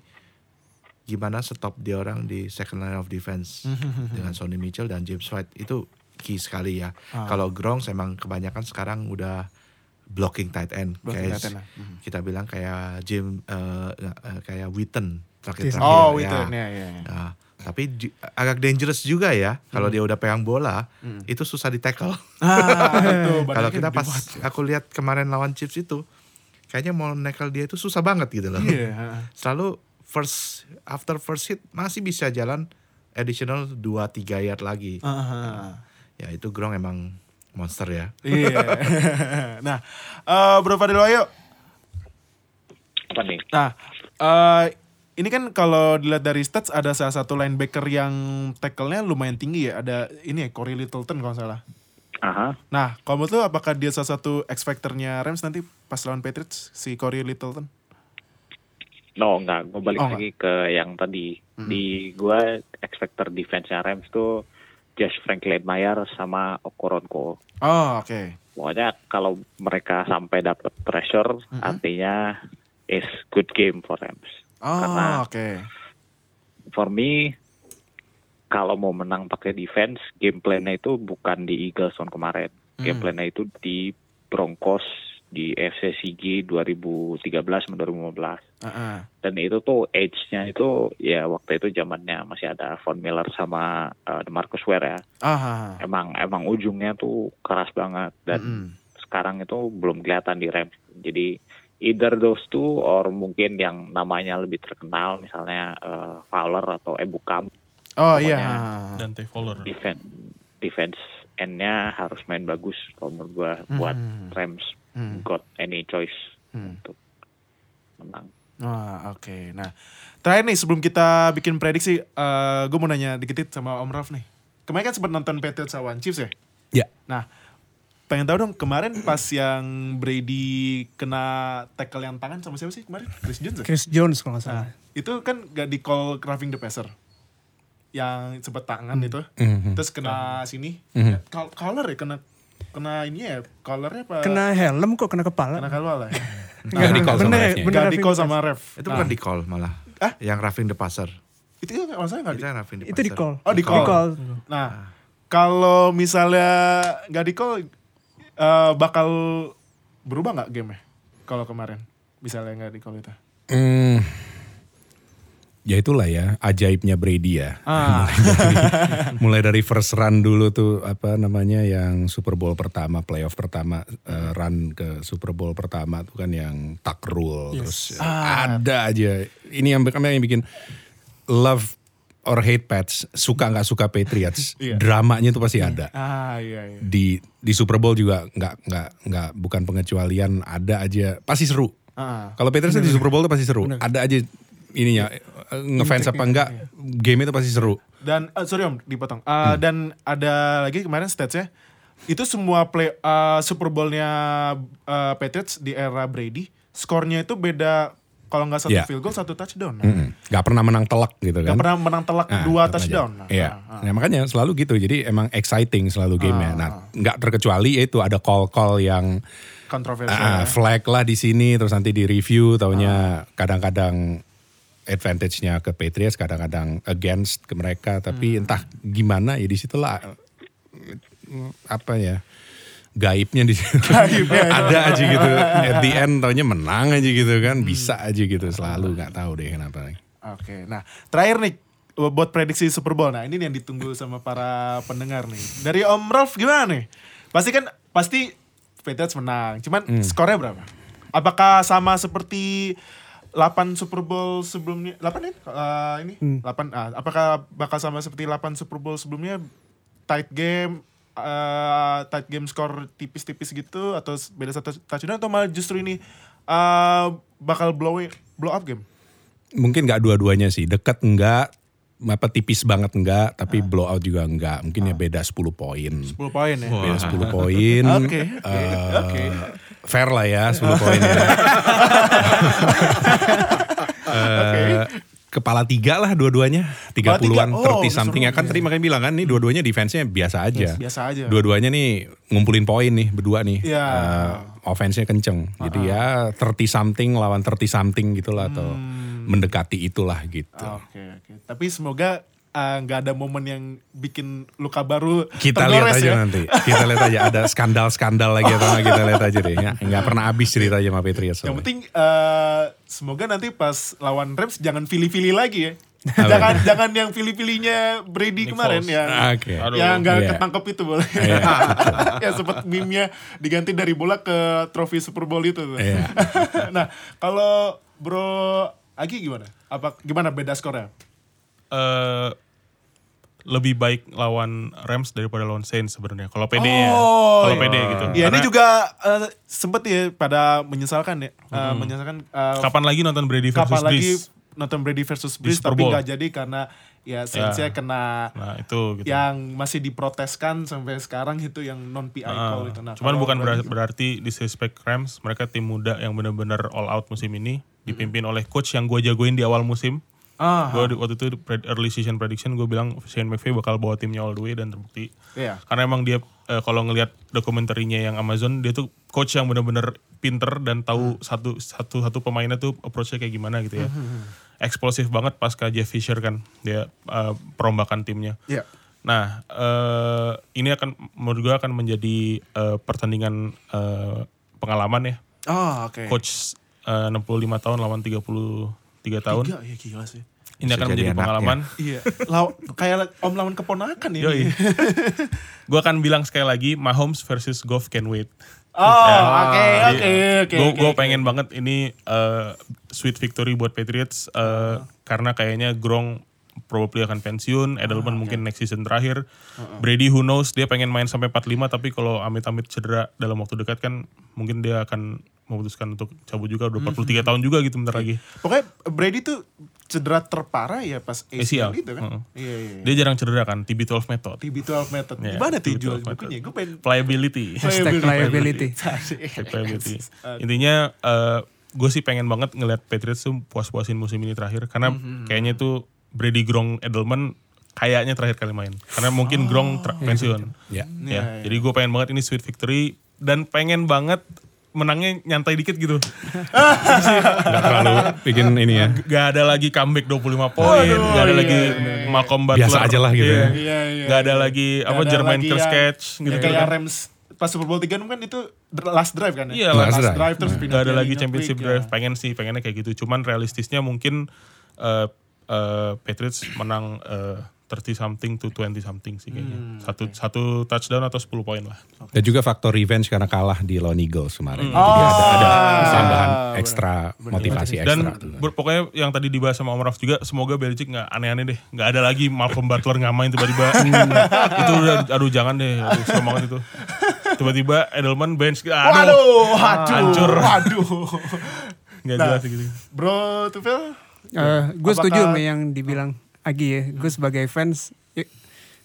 gimana stop dia orang di second line of defense dengan Sonny Mitchell dan James White itu key sekali ya. Ah. Kalau Gronk emang kebanyakan sekarang udah blocking tight end Blocking kayak tight end lah. Kita bilang kayak James eh, eh, kayak Witten terakhir Oh, terakhir itu ya, ya, ya. Nah, tapi ju- agak dangerous juga ya kalau dia udah pegang bola itu susah di tackle. Ah, itu kalau kita pas aku lihat kemarin lawan Chiefs itu kayaknya mau nekel dia itu susah banget gitu loh. Iya, ha. Selalu first after first hit masih bisa jalan additional 2 3 yard lagi. Ah, Ya itu Gronk emang monster ya. Iya. nah, eh Bro Fadil Wayo. Apa nih? Nah, eh ini kan kalau dilihat dari stats ada salah satu linebacker yang tackle-nya lumayan tinggi ya. Ada ini ya Corey Littleton kalau salah. Aha. Nah, kalau menurut lu apakah dia salah satu X factor-nya Rams nanti pas lawan Patriots si Corey Littleton? No, enggak. Gue balik Oh, lagi ke yang tadi. Di gue expecter defense-nya Rams tuh Josh Franklin Mayer sama Okoronko. Oh, oke. Pokoknya kalau mereka sampai dapat pressure, artinya is good game for Rams. Oh, Karena- oke. For me, kalau mau menang pakai defense, game plan-nya itu bukan di Eagles tahun kemarin. Game plan-nya itu di Broncos di FCCG 2013 2015. Heeh. dan itu tuh age-nya itu ya waktu itu zamannya masih ada Von Miller sama uh, DeMarcus Ware ya. Ah, Emang emang ujungnya tuh keras banget dan Mm-mm. sekarang itu belum kelihatan di Rams. Jadi either those two or mungkin yang namanya lebih terkenal misalnya uh, Fowler atau Ebukam Oh iya. Dan Tay Fowler. defense defense end-nya harus main bagus kalau menurut gua buat Hmm. Rams Hmm. got any choice Hmm. untuk menang. Wah, oke. Nah, terakhir nih sebelum kita bikin prediksi, eh gue mau nanya dikit sama Om Raf nih. Kemarin kan sempat nonton Patriots lawan Chiefs ya? Ya. Nah, pengen tahu dong kemarin pas yang Brady kena tackle yang tangan sama siapa sih kemarin? Chris Jones ya? Chris Jones kalau nggak salah. Nah, itu kan gak di call roughing the passer. Yang sempat tangan itu. Mhm. Terus kena sini. Mhm. Col- Collar ya kena kena ini ya, collarnya apa? Kena helm kok kena kepala. kena collar ya. Nggak di call sama bener Gak di call sama ref. Itu Nah, bukan di call malah. Ah? Yang roughing the passer. Itu kan maksudnya gak di Itu roughing the Itu di call. Oh, di call. Nah, kalau misalnya nggak di call, eh, bakal berubah nggak game Kalau kemarin, misalnya nggak di itu. Hmm, ya itulah ya ajaibnya Brady ya. Ah, Mulai dari first run dulu tuh apa namanya yang Super Bowl pertama, playoff pertama, eh, run ke Super Bowl pertama tuh kan yang tuck rule terus ada aja. Ini yang yang bikin love or hate Pats, suka nggak suka Patriots, Iya. dramanya tuh pasti ada. ah iya iya. Di di Super Bowl juga nggak nggak nggak bukan pengecualian, ada aja pasti seru. Ah, Kalau Patriots di Super Bowl tuh pasti seru. Ada aja ininya eh, ngefans apa enggak, game itu pasti seru. dan eh, sorry om, dipotong. Ah, Dan ada lagi kemarin statsnya, itu semua play eh, Super Bowl-nya eh, Patriots di era Brady, skornya itu beda. Kalau nggak satu Iya. field goal, satu touchdown. Mm-mm. Nggak pernah menang telak gitu kan. Nggak pernah menang telak Ah, dua touchdown. Nah, Iya. ah, ah. Nah, makanya selalu gitu. Jadi emang exciting selalu gamenya. Nah, nggak terkecuali itu ada call-call yang Kontroversial. ah, ya. flag lah di sini terus nanti di review taunya kadang-kadang advantage-nya ke Patriots, kadang-kadang against ke mereka. Tapi entah gimana ya di situlah eh, apa ya gaibnya di situ. ada aja gitu. At the end taunya menang aja gitu kan, bisa aja gitu selalu nggak tahu deh kenapa. Oke, nah terakhir nih buat prediksi Super Bowl. Nah ini nih yang ditunggu sama para pendengar nih. Dari Om Rolf gimana nih? Pasti kan pasti Patriots menang. Cuman skornya berapa? Apakah sama seperti 8 Super Bowl sebelumnya? 8 ya? Eh, ini 8. Ah, apakah bakal sama seperti 8 Super Bowl sebelumnya? Tight game, eh, tight game score tipis-tipis gitu atau beda satu touchdown atau malah justru ini eh, bakal blow blow up game? Mungkin nggak dua-duanya sih. Deket enggak, apa tipis banget enggak, tapi Ah. blowout juga enggak. Mungkin ya beda 10 poin. 10 poin ya. Beda 10 poin. Oke, oke, Eh, oke. Fair lah ya 10 poin ya. Eh, Kepala tiga lah dua-duanya. Tiga, 30-an, oh, 30 udah something ya kan tadi makanya bilang kan nih dua-duanya defense-nya biasa aja. Biasa aja. Dua-duanya nih ngumpulin poin nih berdua nih. Iya. Eh, offense-nya kenceng. Jadi ya 30 something lawan 30 something gitu lah atau Hmm. mendekati itulah gitu. Oke, oke. Tapi semoga eh, nggak ada momen yang bikin luka baru Kita lihat aja ya. nanti. Kita lihat aja ada skandal-skandal lagi atau nggak kita lihat aja deh. Nggak, nggak pernah habis ceritanya sama Patriots. Yang soalnya. penting eh, semoga nanti pas lawan Rams jangan pilih-pilih lagi ya. jangan jangan yang pilih-pilihnya Brady Nick kemarin Foles. yang Oke. Aduh. yang nggak Iya. ketangkep itu boleh. Iya. ya sempat meme-nya diganti dari bola ke trofi Super Bowl itu. tuh. Iya. nah, kalau Bro Agi gimana? Apa gimana beda skornya? eh lebih baik lawan Rams daripada lawan Saints sebenarnya. Kalau PD ya, Oh, kalau iya. PD gitu. Ya ini juga eh, sempet ya pada menyesalkan ya, Eh, menyesalkan eh, kapan lagi nonton Brady versus kapan lagi Breeze? nonton Brady versus Breeze tapi nggak jadi karena ya Saints-nya Ya. kena Nah itu gitu. yang masih diproteskan sampai sekarang itu yang non PI Ah, call itu. Nah, cuman bukan Brady- berar- berarti disrespect Rams, mereka tim muda yang benar-benar all out musim ini dipimpin oleh coach yang gue jagoin di awal musim. Ah, Gue waktu itu early season prediction gue bilang Shane McVay bakal bawa timnya all the way dan terbukti. Iya. Karena emang dia eh, kalau ngelihat dokumenterinya yang Amazon dia tuh coach yang benar-benar pinter dan tahu satu satu satu pemainnya tuh approach-nya kayak gimana gitu ya. Eksplosif banget pasca Jeff Fisher kan dia eh, perombakan timnya. Iya. Nah, eh, ini akan menurut gue akan menjadi eh, pertandingan eh, pengalaman ya. Oh, oke. Coach eh, 65 tahun lawan 33 tahun. Tiga, ya gila sih. Ini akan jadi menjadi anaknya. pengalaman. Iya. Law- kayak om lawan keponakan ini. Yoi. gue akan bilang sekali lagi Mahomes versus Goff can wait. Oh, oke, oke, oke. Gue oke, oke. pengen banget ini eh, sweet victory buat Patriots eh, karena kayaknya Gronk probably akan pensiun, Edelman mungkin next season terakhir. Brady who knows dia pengen main sampai 45 tapi kalau amit-amit cedera dalam waktu dekat kan mungkin dia akan memutuskan untuk cabut juga udah 43 tahun juga gitu bentar lagi. Pokoknya Brady tuh cedera terparah ya pas ACL, ACL. itu kan. Heeh. Iya, iya. iya. Dia jarang cedera kan, TB12 method. TB12 method. Iya, Gimana tuh TB12 jual method. bukunya? Gue pengen Pliability. Hashtag liability. Capability. Intinya gue sih pengen banget ngeliat Patriots tuh puas-puasin musim ini terakhir karena kayaknya tuh Brady Gronk Edelman kayaknya terakhir kali main karena mungkin Gronk ter- pensiun. Ya. Ya, jadi gue pengen banget ini sweet victory dan pengen banget menangnya nyantai dikit gitu. Nggak terlalu bikin ini ya. Gak ada lagi comeback 25 poin, gak ada lagi Malcolm Butler. Biasa aja lah gitu Iya. ya. Iya, iya. Gak ada lagi apa Nggak ada Jermaine catch gitu. kayak Rams pas Super Bowl 3 kan itu last drive kan ya? Iya, last, last drive. drive terus pindah Gak ada lagi Liga championship Quick, drive. ya. Pengen sih, pengennya kayak gitu. Cuman realistisnya mungkin eh eh, Patriots menang eh, 30 something to 20 something sih kayaknya. Hmm, satu satu touchdown atau 10 poin lah. Dan juga faktor revenge karena kalah di lawan Eagles kemarin. Hmm. Jadi ada, ada Ah, tambahan benar. ekstra motivasi Dan ekstra. ber- pokoknya yang tadi dibahas sama Om Raf juga, semoga Belichick nggak aneh-aneh deh. Nggak ada lagi Malcolm Butler ngamain tiba-tiba. itu udah, aduh jangan deh, aduh serem banget itu. Tiba-tiba Edelman bench, aduh, Waduh, waduh, hancur. waduh. nggak Nah. jelas gitu. Bro, Tufel? gue setuju sama yang dibilang Agi ya. Gue sebagai fans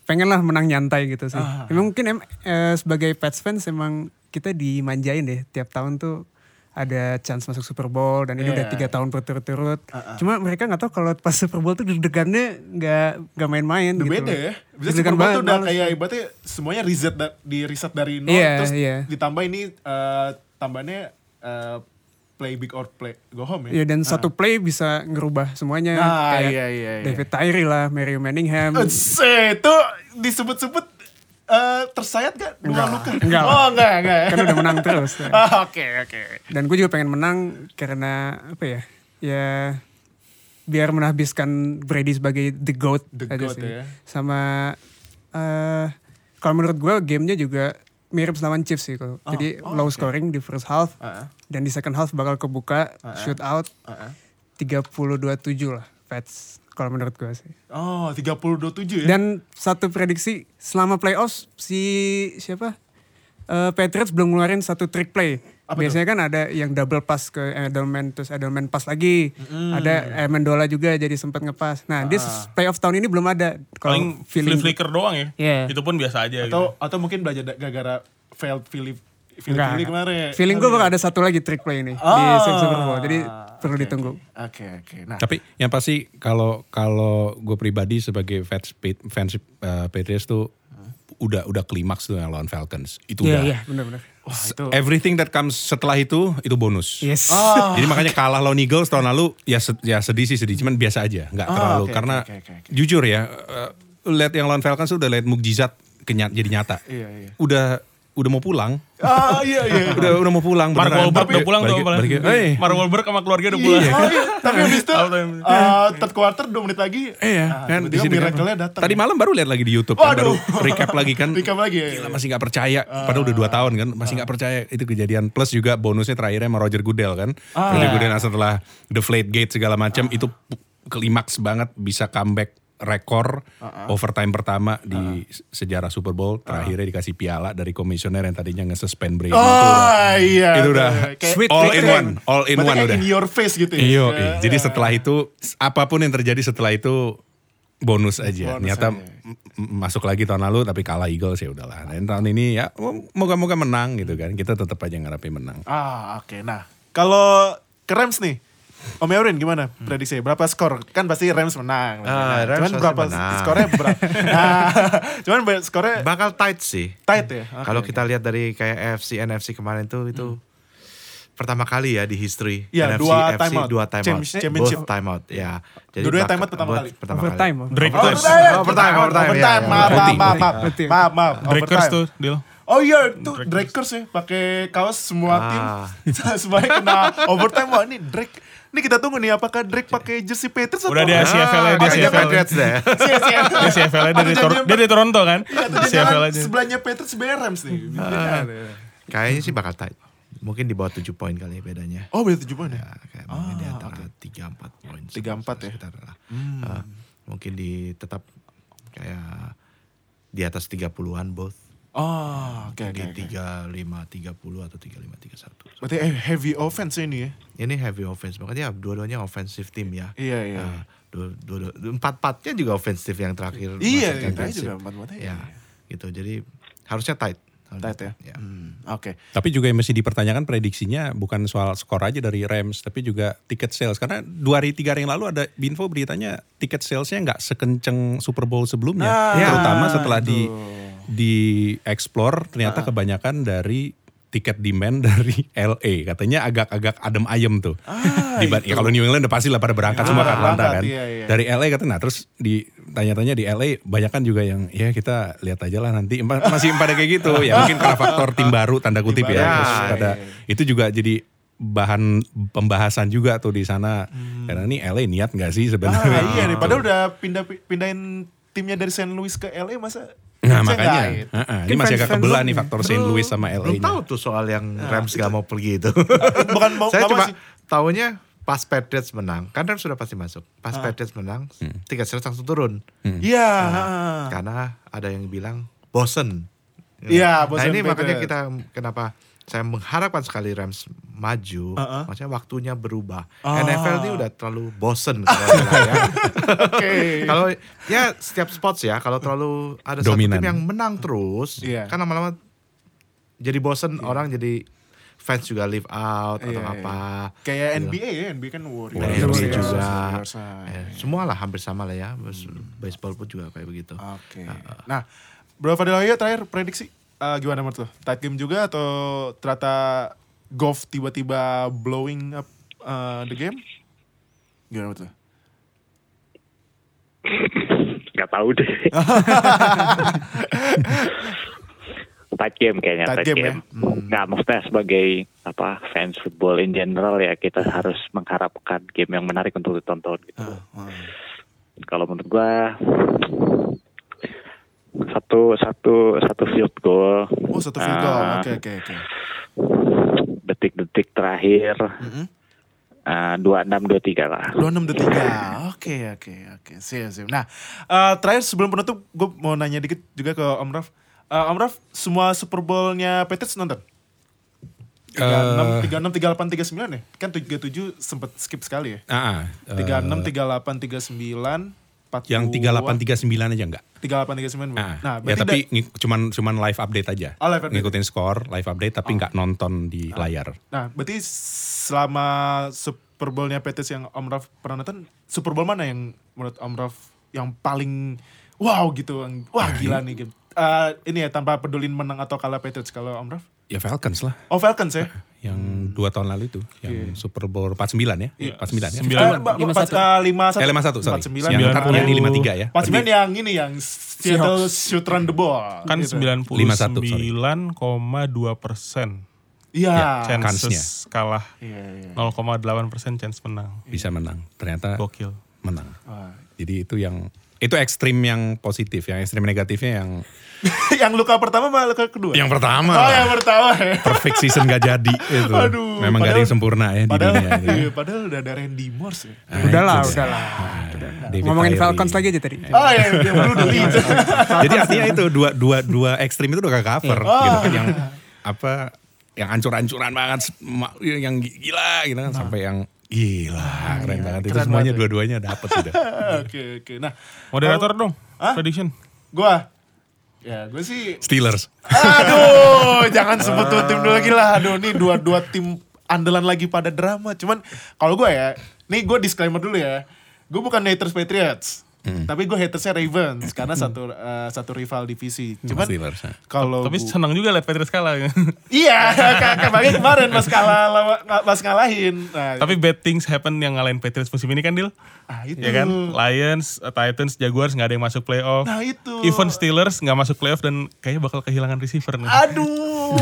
pengen lah menang nyantai gitu sih. Emang mungkin em, eh, sebagai Pets fans emang kita dimanjain deh tiap tahun tuh ada chance masuk Super Bowl dan ini Iya. udah tiga tahun berturut-turut. Cuma mereka nggak tahu kalau pas Super Bowl tuh deg-degannya nggak nggak main-main gitu. beda ya. Bisa Super Bowl tuh udah males. kayak ibaratnya semuanya riset da- di riset dari nol Iya, terus iya. ditambah ini eh, tambahnya eh, play big or play go home ya. Iya dan satu play bisa ngerubah semuanya. Ah, Kayak iya, iya, iya. David Tyree lah, Mario Manningham. Itu disebut-sebut eh, tersayat gak? Dua Enggak, luka? enggak. Oh enggak, enggak. kan udah menang terus. Ah, Oke, oke. Dan gue juga pengen menang karena apa ya? Ya biar menhabiskan Brady sebagai the goat The aja GOAT sih. ya. Sama eh kalau menurut gue gamenya juga mirip lawan Chiefs sih kalau. Jadi oh, low oke. scoring di first half Ah, dan di second half bakal kebuka Ah, ah. shootout ah, ah. 32-7 lah Pets. kalau menurut gue sih. Oh, 30-27 ya? Dan satu prediksi selama playoffs si siapa? Eh Patriots belum ngeluarin satu trick play. Biasanya kan ada yang double pass ke Edelman terus Edelman pass lagi. Ada Amendola juga jadi sempat ngepas. Nah, dia playoff tahun ini belum ada. Paling Kalau feeling flicker doang ya. Iya. Itu pun biasa aja atau atau mungkin belajar gara-gara failed Philip Philip Enggak, kemarin. Feeling gue bakal ada satu lagi trick play ini di Ah, Super Bowl. Jadi perlu oke, ditunggu. Oke, oke. Nah, Tapi yang pasti kalau kalau gue pribadi sebagai fans fans uh, Patriots tuh udah udah klimaks tuh yang lawan Falcons. Itu Iya, udah iya, benar-benar. Wah itu everything that comes setelah itu itu bonus. Yes. Jadi makanya kalah lawan Eagles tahun lalu ya se- ya sedih sih sedih cuman biasa aja nggak Ah, terlalu oke, karena oke, oke, oke. jujur ya uh, lihat yang lawan Falcons tuh udah lihat mukjizat kenya- jadi nyata. Iya, iya. Udah udah mau pulang. Ah, iya iya. udah udah mau pulang Mark. Wahlberg udah pulang tuh eh, Mark Wahlberg sama keluarga udah pulang. Oh, iya. Tapi habis itu uh, third quarter 2 menit lagi. Iya, ah, kan di tiba-tiba sini kan. miracle-nya datang. Tadi malam baru lihat lagi di YouTube kan, baru recap lagi kan. Recap lagi ya. Gila, masih nggak percaya. Padahal udah 2 tahun kan, masih nggak percaya itu kejadian. Plus juga bonusnya terakhirnya sama Roger Goodell kan. Roger Goodell setelah deflate gate segala macam itu klimaks banget bisa comeback rekor overtime pertama di sejarah Super Bowl terakhirnya dikasih piala dari komisioner yang tadinya nge-suspend Brady itu Oh udah- iya. itu udah Kayak- Sweet all in one all in one udah in your face gitu ya. Iya, Ya, iya. jadi setelah itu apa pun yang terjadi setelah itu bonus aja. Bonus Ternyata aja. masuk lagi tahun lalu tapi kalah Eagles ya udahlah. Dan tahun ini ya moga-moga menang gitu kan. Kita tetap aja ngarepin menang. Ah, oke. Nah, kalau Rams nih. Om Eurin gimana prediksi? Berapa skor? Kan pasti Rams menang. Ah, Rams cuman berapa menang. skornya berapa? Nah, cuman skornya Bakal tight sih. tight ya. Oke, Kalau kita lihat dari kayak AFC NFC kemarin tuh itu pertama kali ya di history Iya, NFC dua AFC timeout. dua time out. Champions- championship. Both time out, ya. Jadi Dua-duanya bak- time out pertama kali. Pertama Overtime. kali. Drake Oh, Curse. overtime, overtime, overtime, overtime. ya, ya. Maaf, maaf, maaf, maaf, maaf, overtime. tuh, deal. Oh iya, itu Drakers ya, pakai kaos semua tim. Ah. Semuanya kena overtime. Wah, ini Drake. Ini kita tunggu nih apakah Drake pakai jersey Patriots atau Udah dia apa? CFL -nya, dia Ah, CFL. Patriots deh. Dia CFL -nya, di Atau Tor- jangan- dia di Toronto kan. Iya, atau CFL aja. sebelahnya Patriots sebenarnya Rams nih. Ah. Kayaknya sih bakal tight. Mungkin di bawah 7 poin kali bedanya. Oh, beda tujuh poin ya? Ya, kayak mungkin di antara 3-4 poin. 3-4 ya? Sekitar lah. Eh, mungkin di tetap kayak di atas 30-an both. Oh, oke oke. Mungkin oke. 35 30 atau 35 31. Berarti eh, heavy offense ini ya? Ini heavy offense banget ya, dua-duanya offensive team ya. Iya, iya. Nah, dua, dua, dua- empat-empatnya juga offensive yang terakhir. Iya, iya, juga empat-empatnya, Ya, iya. gitu. Jadi harusnya tight. Tight ya? Ya. Hmm, Oke. Tapi juga yang mesti dipertanyakan prediksinya bukan soal skor aja dari Rams, tapi juga tiket sales. Karena dua hari tiga hari yang lalu ada info beritanya tiket salesnya nggak sekenceng Super Bowl sebelumnya, Ah, terutama setelah itu. di explore ternyata kebanyakan dari tiket demand dari LA katanya agak-agak adem ayem tuh. Diban- ya kalau New England udah pasti lah pada berangkat semua ke Ah, Atlanta kan. iya, iya. Dari LA katanya nah terus ditanya-tanya di LA banyak kan juga yang ya kita lihat aja lah nanti Ma- masih pada kayak gitu ya mungkin karena faktor tim baru tanda kutip Tim ya. baru, Terus iya, pada itu juga jadi bahan pembahasan juga tuh di sana. Karena ini LA niat nggak sih Ah, sebenarnya? iya nih, padahal udah pindah pindahin timnya dari St. Louis ke LA masa Nah makanya? Heeh, ini masih agak kebelah nih faktor St. Louis sama LA. Belum tahu tuh soal yang Rams gak mau pergi itu. Bukan mau Saya cuma tahunya pas Patriots menang, kan Rams sudah pasti masuk. Pas Ah. Patriots menang, Hmm. tiket sales langsung turun. Iya. ah. Karena ada yang bilang bosen. Iya, Nah bosen ini makanya kita kenapa saya mengharapkan sekali Rams maju, Uh-uh. maksudnya waktunya berubah. Ah. NFL ini udah terlalu bosen kalau saya. Oke. Kalau ya setiap spots ya, kalau terlalu ada Dominan. satu tim yang menang terus, Iya. kan lama-lama jadi bosen orang jadi fans juga live out atau Iya, iya. apa. Kayak Gitu. NBA ya, NBA kan Warriors. NBA Warriors, juga. Warriors, ah. Eh, semua lah hampir sama lah ya. Bas- Baseball pun juga kayak begitu. Oke. Nah, Bro Fadil ayo terakhir prediksi Eh, gimana menurut lo? Tight game juga atau ternyata golf tiba-tiba blowing up eh, the game? Gimana menurut lo? Gak tahu deh. tight game kayaknya Tight tight, game game. ya? Hmm. Nggak maksudnya sebagai apa fans football in general ya kita harus mengharapkan game yang menarik untuk ditonton gitu. Ah, Kalau menurut gua satu satu satu field goal. Oh satu field goal, Ah, oke oke oke. Detik-detik terakhir Mm-mm. eh, dua enam dua tiga lah. 2623. Oke, oke, oke. Siap, siap. Nah, eh, terakhir sebelum penutup, gue mau nanya dikit juga ke Om Raf. Eh, Om Raf, semua Super Bowl-nya Patriots nonton? 36, 36, 38, 39 ya? Kan 37 sempet skip sekali ya? Ah, ah, eh, 36, 38, 39, 40, yang 3839 aja enggak. 38, 39. Ah, Nah, ya tapi da- ngik- cuman cuman live update aja. Oh, live update. Ngikutin skor, live update tapi nggak nonton di layar. Nah, berarti selama Super Bowl-nya Patriots yang Om Raf pernah nonton, Super Bowl mana yang menurut Om Raf yang paling wow gitu, yang, wah gila nih game. Eh, ini ya tanpa pedulin menang atau kalah Patriots kalau Om Raf? Ya Falcons lah. Oh Falcons ya? Yang dua tahun lalu itu, yang Super Bowl 49 ya, 49 ya. Sembilan. Eh, ba- ba- pas- eh, lima satu. Eh 51 sorry. 49. Yang kartunya di 53 ya. 49 yang ini yang Seattle shoot run the ball. Kan gitu. 99,2 persen Iya. chances Kansnya. kalah. Iya, iya. 0,8 persen chance menang. Bisa menang. Ternyata Gokil. menang. Wah. Jadi itu yang itu ekstrim yang positif, yang ekstrim negatifnya yang yang luka pertama sama luka kedua? yang pertama. Oh yang pertama ya. perfect season gak jadi itu. Aduh, Memang gak ada padahal- yang sempurna ya di Padahal, dunia ini. iya, padahal udah ada Randy Morse ya. Nah, udahlah, udahlah. David Ngomongin Tyree. Falcons lagi aja tadi. Oh iya, dia baru dulu itu. Jadi artinya itu dua dua dua ekstrim itu udah gak cover Oh. gitu kan yang apa yang ancur-ancuran banget yang gila gitu kan sampai yang gila keren banget itu keren semuanya banget. dua-duanya dapet sudah. Oke, oke. Nah, Moderator dong. Hah? Prediction. gua ya gue sih Steelers. aduh jangan sebut dua tim dulu lagi lah aduh nih dua dua tim andalan lagi pada drama cuman kalau gue ya nih gue disclaimer dulu ya gue bukan haters Patriots tapi gue hatersnya Ravens karena satu eh, satu rival divisi cuman Steelers. ya. kalau Tapi gua- senang juga liat Patriots kalah. iya kayak kayak kemarin mas kalah mas ngalahin nah, Tapi bad things happen yang ngalahin Patriots musim ini kan Dil? Ah, itu Ya kan? Lions, uh, Titans, Jaguars nggak ada yang masuk playoff. nah itu Even Steelers nggak masuk playoff dan kayaknya bakal kehilangan receiver nih. Aduh,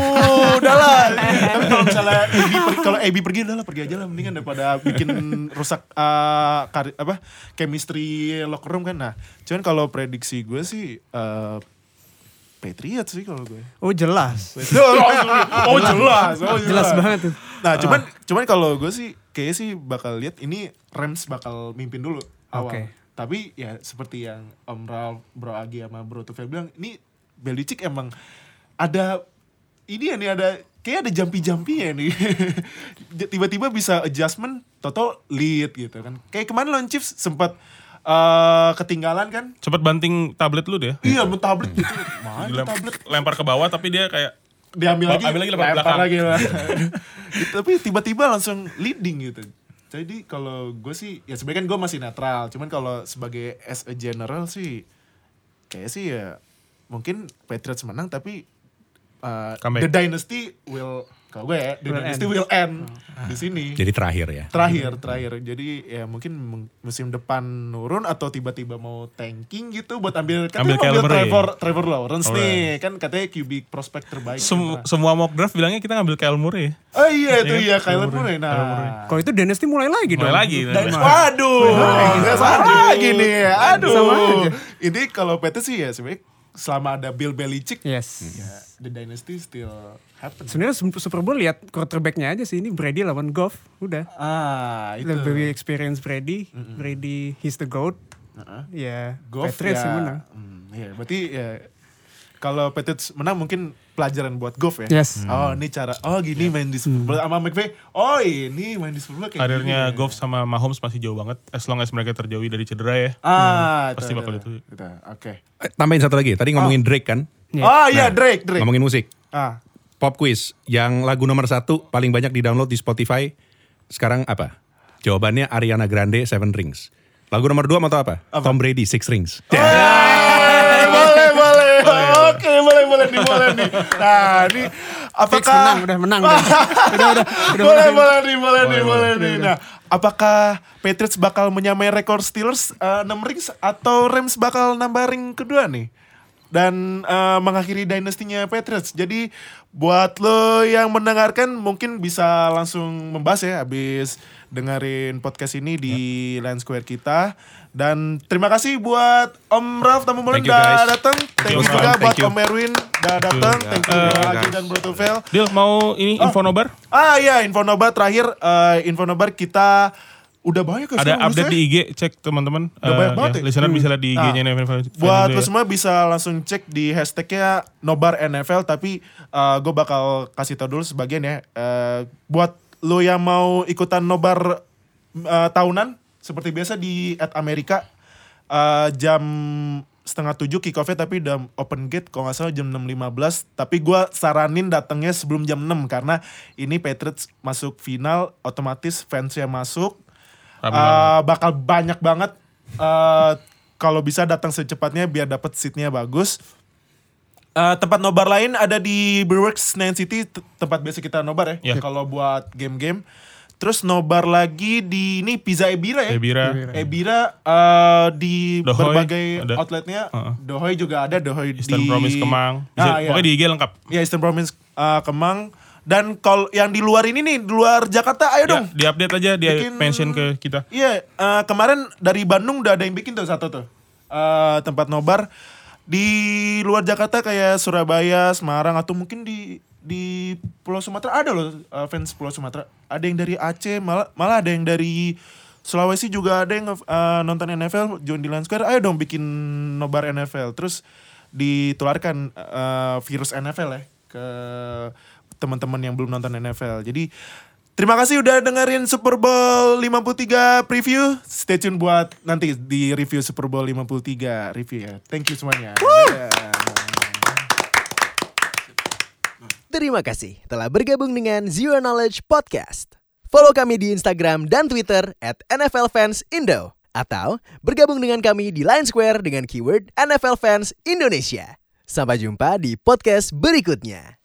udahlah. Tapi kalau misalnya AB pergi, kalau AB pergi udahlah pergi aja lah mendingan daripada bikin rusak eh, kari- apa chemistry locker room kan. Nah, cuman kalau prediksi gue sih eh, Patriots sih kalau gue. Oh jelas. oh jelas, oh jelas. Jelas banget tuh. Nah, cuman cuman kalau gue sih kayaknya sih bakal lihat ini Rams bakal mimpin dulu awal. Oke. Tapi ya seperti yang Om Ralph, Bro Agi sama Bro Tufel bilang, ini Belichick emang ada ini ya nih ada kayak ada jampi-jampi ya nih. Tiba-tiba bisa adjustment, toto lead gitu kan. Kayak kemarin lawan Chiefs sempat eh, ketinggalan kan. Cepet banting tablet lu deh. Iya, tablet gitu. Mana tablet? lempar ke bawah tapi dia kayak diambil lagi, Ambil lagi, lempar lempar belakang. lagi lah. Tapi tiba-tiba langsung leading gitu. Jadi kalau gue sih, ya sebenarnya kan gue masih netral. Cuman kalau sebagai as a general sih, kayak sih ya mungkin Patriots menang tapi uh, the dynasty will, kalau gue ya, the Will dynasty end. will end di sini. Jadi terakhir ya. Terakhir, terakhir. Jadi ya mungkin mung- musim depan nurun atau tiba-tiba mau tanking gitu buat ambil katanya Ambil mau ambil Kyler Murray. Trevor, Trevor Lawrence Alright. nih. Kan katanya QB prospek terbaik. sem- Nah. semua mock draft bilangnya kita ngambil Kyle Murray. Oh iya itu Iya, iya Murray. Kyler Murray. Nah. Kalau itu Dynasty mulai lagi dong. Mulai lagi. Dan- Mulai. waduh, nggak sama lagi nih. Aduh. Sama aja. Ini kalau PT sih ya sebenarnya selama ada Bill Belichick, Yes. ya the dynasty still happen. Sebenarnya Super Bowl lihat quarterbacknya aja sih ini Brady lawan Goff udah. Ah itu. Lebih experience Brady, Brady he's the goat. Heeh. Ya, Goff Patriots ya, yang menang. hmm, ya, berarti ya kalau Patriots menang mungkin pelajaran buat Goff ya. Yes. Oh ini cara, oh gini main di Super Bowl sama McVay. Oh ini main di Super Bowl kayak Karirnya gini. Goff sama Mahomes masih jauh banget. As long as mereka terjauhi dari cedera ya. Ah, Pasti bakal itu. Oke. Eh, Tambahin satu lagi. Tadi ngomongin Drake kan. Oh iya Drake, Drake. Ngomongin musik. Ah, Pop quiz yang lagu nomor satu paling banyak di download di Spotify sekarang apa? Jawabannya Ariana Grande Seven Rings. Lagu nomor dua mau tau apa? Tom Brady Six Rings. Boleh, boleh. Oke, boleh, boleh nih, boleh nih. Nah, ini Fix apakah menang, udah menang. Udah, udah, udah, udah boleh, menang. boleh nih, boleh nih, boleh nih. Nah, apakah Patriots bakal menyamai rekor Steelers 6 rings atau Rams bakal nambah ring kedua nih? dan eh, mengakhiri dynastinya Patriots. Jadi buat lo yang mendengarkan mungkin bisa langsung membahas ya habis dengerin podcast ini di Line Square kita. Dan terima kasih buat Om Raf tamu you, udah datang. Thank you juga buat. Om Erwin udah datang. Thank you Eh, Agi guys. dan Bro Tufel. Dil mau ini info nobar? Ah iya, Infonobar terakhir eh, Infonobar kita udah banyak ya Ada update di. IG, cek teman-teman. Udah banyak Eh, banget ya, ya. Listener bisa lihat di. IG-nya NFL. Buat lo ya. semua bisa langsung cek di hashtagnya Nobar NFL tapi gue bakal kasih tau dulu sebagian ya. Eh, buat lo yang mau ikutan Nobar eh, tahunan seperti biasa di at Amerika eh, jam setengah tujuh kick off-nya tapi udah open gate kalau nggak salah jam 6.15 tapi gue saranin datangnya sebelum jam 6 karena ini Patriots masuk final otomatis fansnya masuk Rame Uh, bakal banyak banget. Uh, kalau bisa datang secepatnya biar dapat seatnya bagus. Uh, tempat nobar lain ada di Brewworks Nain City, tempat biasa kita nobar ya. Ya. Kalau buat game-game. Terus nobar lagi di ini Pizza Ebira ya. Ebira. Ebira uh, di Dohoy berbagai ada. outletnya. Uh-uh. Dohoy juga ada, Dohoy Eastern di Promise Kemang. Ah, iya. Pokoknya di IG lengkap. Ya Eastern Province uh, Kemang. Dan kalau yang di luar ini nih, di luar Jakarta, ayo Ya, dong. di update aja, dia Bikin- mention ke kita. Iya, eh, kemarin dari Bandung udah ada yang bikin tuh satu tuh Eh, tempat nobar di luar Jakarta kayak Surabaya, Semarang atau mungkin di di Pulau Sumatera ada loh eh, fans Pulau Sumatera. Ada yang dari Aceh, malah malah ada yang dari Sulawesi juga ada yang eh, nonton NFL join di Square. Ayo dong bikin nobar NFL. Terus ditularkan eh, virus NFL ya ke teman-teman yang belum nonton NFL. Jadi terima kasih udah dengerin Super Bowl 53 preview. Stay tune buat nanti di review Super Bowl 53 review ya. Thank you semuanya. Dadah. Terima kasih telah bergabung dengan Zero Knowledge Podcast. Follow kami di Instagram dan Twitter at NFL Fans Indo. Atau bergabung dengan kami di Line Square dengan keyword NFL Fans Indonesia. Sampai jumpa di podcast berikutnya.